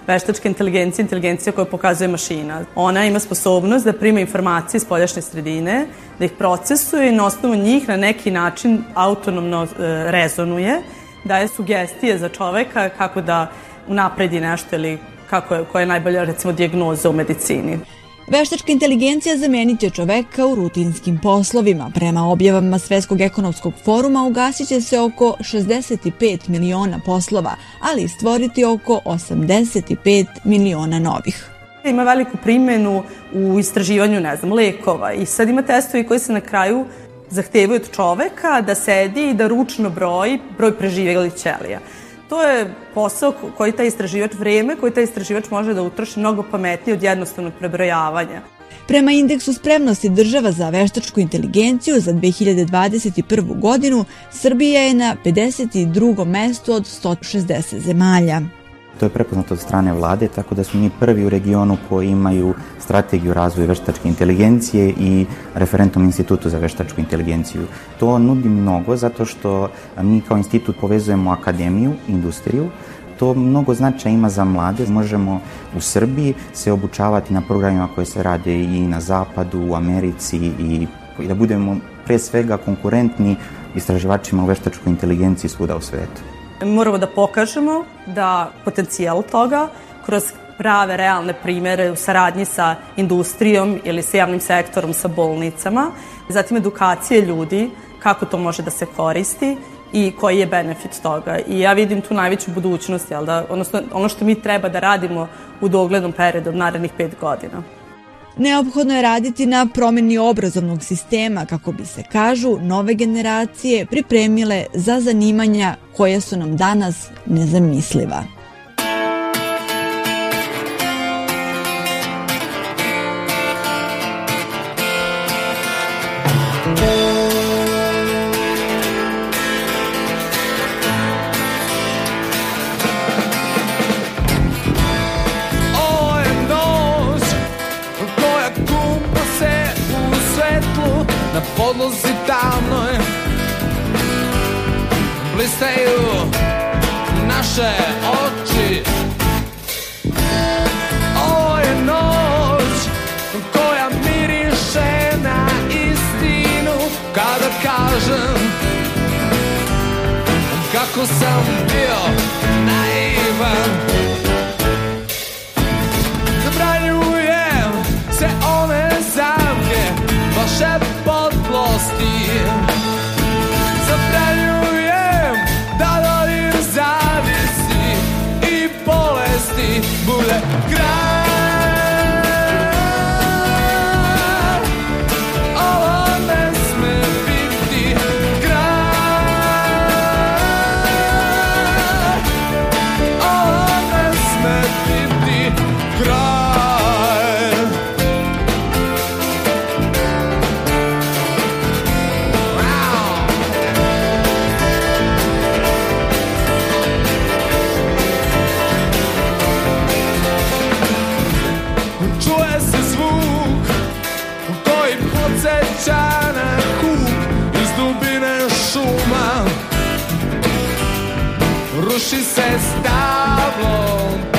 Veštačka inteligencija inteligencija koju pokazuje mašina. Ona ima sposobnost da prima informacije iz poljašnje sredine, da ih procesuje i na osnovu njih na neki način autonomno e, rezonuje, daje sugestije za čoveka kako da unapredi nešto ili kako je, koja je najbolja recimo dijagnoza u medicini. Veštačka inteligencija zamenit će čoveka u rutinskim poslovima. Prema objavama Svetskog ekonomskog foruma ugasit će se oko 65 miliona poslova, ali stvoriti oko 85 miliona novih. Ima veliku primjenu u istraživanju, ne znam, lekova i sad ima testovi koji se na kraju zahtevaju od čoveka da sedi i da ručno broji broj preživjelih ćelija. To je posao koji taj istraživač, vreme koji taj istraživač može da utroši mnogo pametnije od jednostavnog prebrojavanja. Prema indeksu spremnosti država za veštačku inteligenciju za 2021. godinu, Srbija je na 52. mestu od 160 zemalja. To je prepoznato od strane vlade, tako da smo mi prvi u regionu koji imaju strategiju razvoja veštačke inteligencije i referentnom institutu za veštačku inteligenciju. To nudi mnogo zato što mi kao institut povezujemo akademiju, industriju, to mnogo značaja ima za mlade. Možemo u Srbiji se obučavati na programima koje se rade i na zapadu, u Americi i da budemo pre svega konkurentni istraživačima u veštačkoj inteligenciji svuda u svetu. Moramo da pokažemo da potencijal toga kroz prave, realne primere u saradnji sa industrijom ili sa javnim sektorom, sa bolnicama, zatim edukacije ljudi kako to može da se koristi i koji je benefit toga. I ja vidim tu najveću budućnost, jel da, odnosno ono što mi treba da radimo u doglednom periodu od narednih pet godina. Neophodno je raditi na promeni obrazovnog sistema kako bi se, kažu, nove generacije pripremile za zanimanja koja su nam danas nezamisliva. Naše oči. Ovo je noć koja miriše na istinu. Kada kažem kako sam bio naivan się ze stawą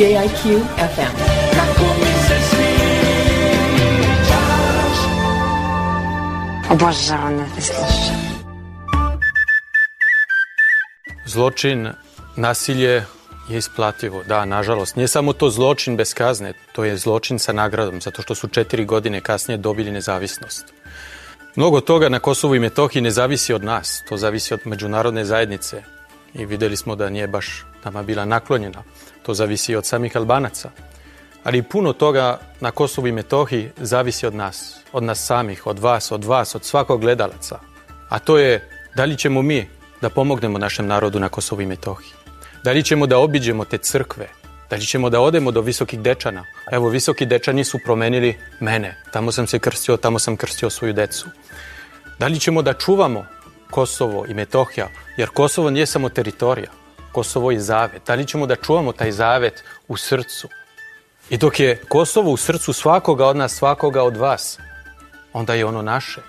CJIQ FM. Obožavam da te slušam. Zločin, nasilje je isplativo. Da, nažalost. Nije samo to zločin bez kazne, to je zločin sa nagradom, zato što su četiri godine kasnije dobili nezavisnost. Mnogo toga na Kosovu i Metohiji ne zavisi od nas, to zavisi od međunarodne zajednice. I videli smo da nije baš nama bila naklonjena. To zavisi od samih Albanaca. Ali puno toga na Kosovu i Metohiji zavisi od nas, od nas samih, od vas, od vas, od svakog gledalaca. A to je da li ćemo mi da pomognemo našem narodu na Kosovu i Metohiji. Da li ćemo da obiđemo te crkve, da li ćemo da odemo do visokih dečana. Evo, visoki dečani su promenili mene. Tamo sam se krstio, tamo sam krstio svoju decu. Da li ćemo da čuvamo Kosovo i Metohija, jer Kosovo nije samo teritorija. Kosovo je zavet. Da li ćemo da čuvamo taj zavet u srcu? I dok je Kosovo u srcu svakoga od nas, svakoga od vas, onda je ono naše.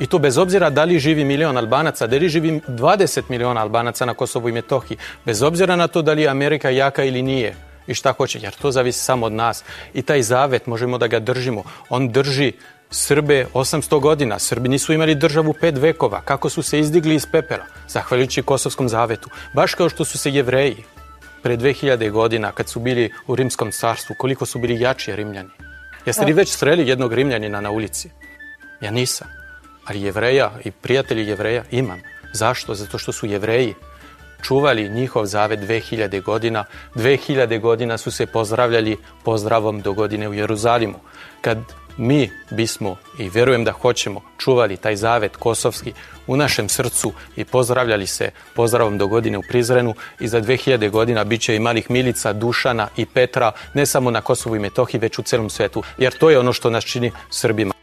I to bez obzira da li živi milion Albanaca, da li živi 20 miliona Albanaca na Kosovu i Metohiji, bez obzira na to da li je Amerika jaka ili nije i šta hoće, jer to zavisi samo od nas. I taj zavet možemo da ga držimo. On drži Srbe 800 godina. Srbi nisu imali državu pet vekova. Kako su se izdigli iz pepera? Zahvaljujući Kosovskom zavetu. Baš kao što su se jevreji pre 2000 godina kad su bili u Rimskom carstvu, koliko su bili jači Rimljani. Jeste li već sreli jednog Rimljanina na ulici? Ja nisam. Ali jevreja i prijatelji jevreja imam. Zašto? Zato što su jevreji čuvali njihov zavet 2000 godina. 2000 godina su se pozdravljali pozdravom do godine u Jeruzalimu. Kad mi bismo i verujem da hoćemo čuvali taj zavet kosovski u našem srcu i pozdravljali se pozdravom do godine u Prizrenu i za 2000 godina bit će i malih Milica, Dušana i Petra ne samo na Kosovu i Metohiji već u celom svetu jer to je ono što nas čini Srbima.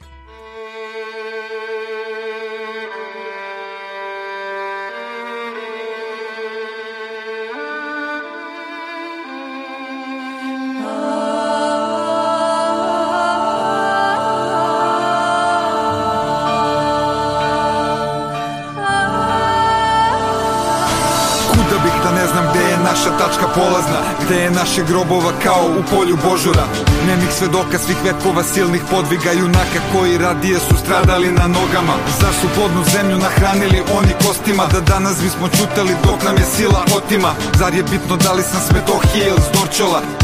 Naše grobova kao u polju Božura Nemih svedoka svih vekova silnih podviga Junaka koji radije su stradali na nogama. Zar su plodnu zemlju nahranili oni kostima? Da danas bismo čutali dok nam je sila otima. Zar je bitno da li sam s Metohije ili s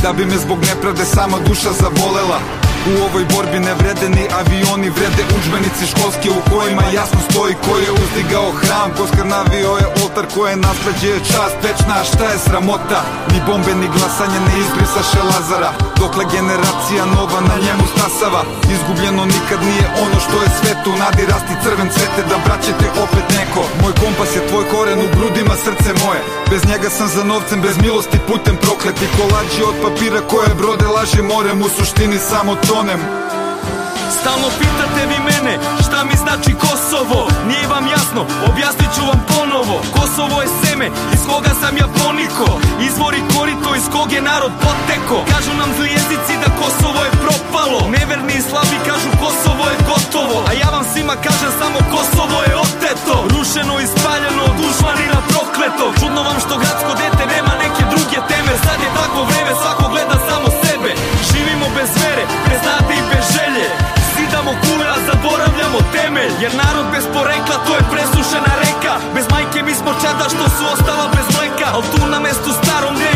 Da bi me zbog nepravde sama duša zavolela U ovoj borbi ne vrede ni avioni, vrede učbenici školski u kojima jasno stoji ko je uzdigao hram, ko skrnavio je oltar, ko je nasleđe čast večna, šta je sramota? Ni bombe, ni glasanje ne izbrisaše Lazara, dokle generacija nova na njemu stasava. Izgubljeno nikad nije ono što je svetu, nadi rasti crven cvete da braćete opet neko. Moj kompas je tvoj koren u grudima srce moje, bez njega sam za novcem, bez milosti putem prokleti, kolađi od papira koje brode laže morem, u suštini samo tonem. Stalno pitate vi mene šta mi znači Kosovo? Nije vam jasno, objasnit ću vam ponovo. Kosovo je seme iz koga sam ja poniko. Izvori korito iz kog je narod poteko. Kažu nam zli jezici da Kosovo je propalo. Neverni i slabi kažu Kosovo je gotovo. A ja vam svima kažem samo Kosovo je oteto. Rušeno i spaljeno od dušmanina prokleto. Čudno vam što gradsko dete nema neke druge teme. Sad je takvo vreme, svako gleda samo вере, без нада и без желје Сидамо кура, заборављамо темел, Јер народ без порекла, тој е пресушена река. Без мајке ми смо чада што се остала без млека. Ал ту на месту старом не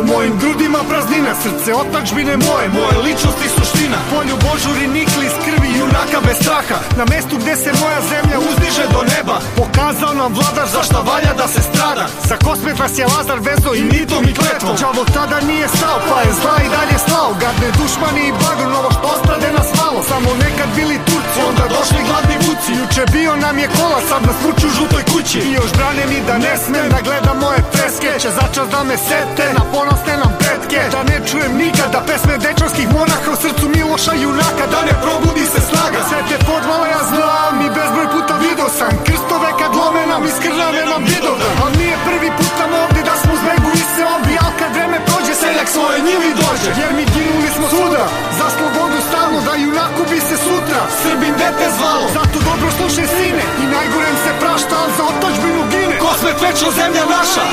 u mojim grudima praznina Srce otačbine moje, moje ličnosti suština. Polju božuri nikli iz junaka bez straha. Na mestu gde se moja zemlja uzdiže do neba Pokazao nam vladar za šta valja da se strada. Za kosmet nas je Lazar vezo i mitom i kletvom. Đavo tada nije stao, pa je zla i dalje slao. Gadne dušmani i bagro, novo što ostrade nas malo Samo nekad bili Turci, onda došli gladni vuci. Juče bio nam je kola, sad nas vuču u žutoj kući. I još brane mi da ne smem da gledam moje freske. Će začas da me sete na ponosne nam pretke. Da ne čujem nikada pesme dečanskih monaha U srcu Miloša junaka, da ne probudi se snaga. Sve te podvale ja znam i bezbroj puta video sam. Krstove kad lome nam iz krvave nam vidovdan Al nije prvi put nam ovde se obi Al kad vreme prođe seljak svoje njivi dođe. Jer mi ginuli smo svuda Za slobodu stalno da junaku bi se sutra. Srbin dete zvalo Zato dobro slušaj sine. I najgorem se prašta Al za otačbinu gine. Kosmet večno zemlja naša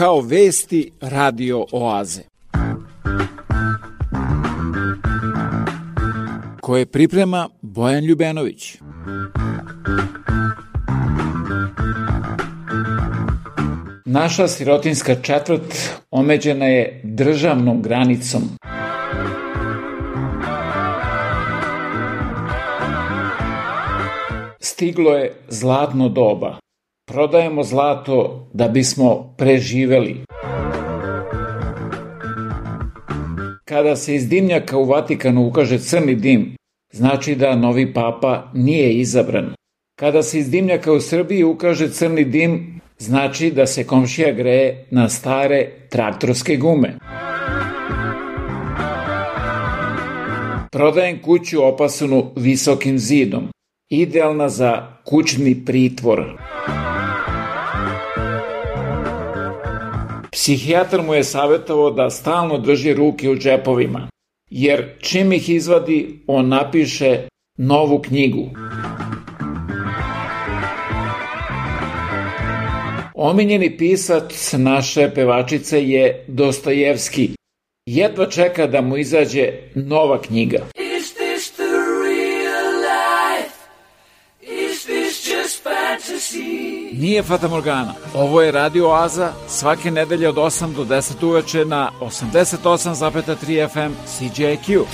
Kao vesti radio oaze. koje priprema Bojan Ljubenović. Naša sirotinska četvrt omeđena je državnom granicom. Stiglo je zlatno doba. Prodajemo zlato da bismo preživeli. Kada se iz dimnjaka u Vatikanu ukaže crni dim, znači da novi papa nije izabran. Kada se iz dimnjaka u Srbiji ukaže crni dim, znači da se komšija greje na stare traktorske gume. Prodajem kuću opasanu visokim zidom, idealna za kućni pritvor. Psihijatar mu je savjetovao da stalno drži ruke u džepovima, jer čim ih izvadi, on napiše novu knjigu. Omiljeni pisac naše pevačice je Dostojevski. Jedva čeka da mu izađe nova knjiga. Nije Fata Morgana. Ovo je Radio Oaza svake nedelje od 8 do 10 uveče na 88,3 FM CJQ.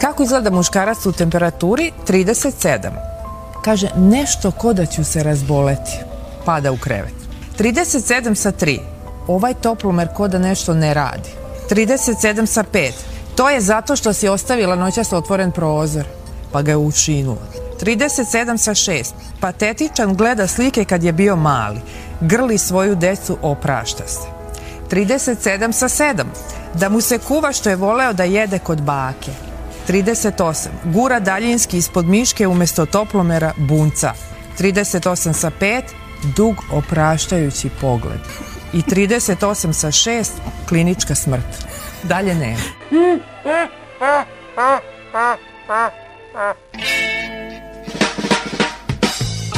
Kako izgleda muškarac u temperaturi 37? Kaže, nešto ko da ću se razboleti. Pada u krevet. 37 sa 3. Ovaj toplomer ko da nešto ne radi. 37 sa 5. To je zato što si ostavila noćas otvoren prozor, pa ga je učinula. 37 sa 6. Patetičan gleda slike kad je bio mali. Grli svoju decu, oprašta se. 37 sa 7. Da mu se kuva što je voleo da jede kod bake. 38. Gura daljinski ispod miške umesto toplomera bunca. 38 sa 5. Dug opraštajući pogled. I 38 sa 6. Klinička smrt. Dalje nema.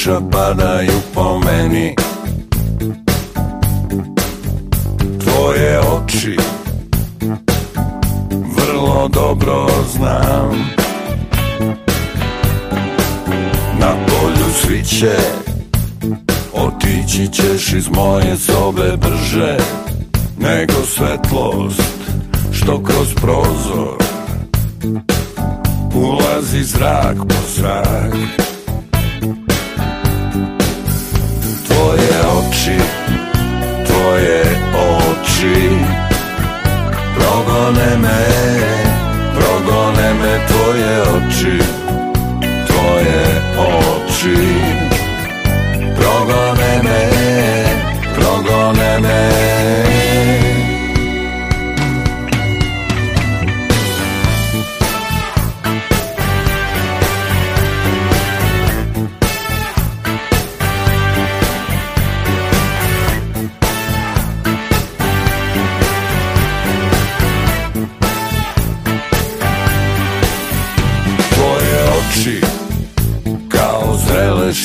Kiša padaju po meni. Tvoje oči Vrlo dobro znam. Na polju sviće Otići ćeš iz moje sobe brže Nego svetlost Što kroz prozor Ulazi zrak po zrak oči Tvoje oči. Progone me Progone me tvoje oči Tvoje oči. Progone me Progone me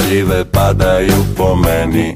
šljive padaju po meni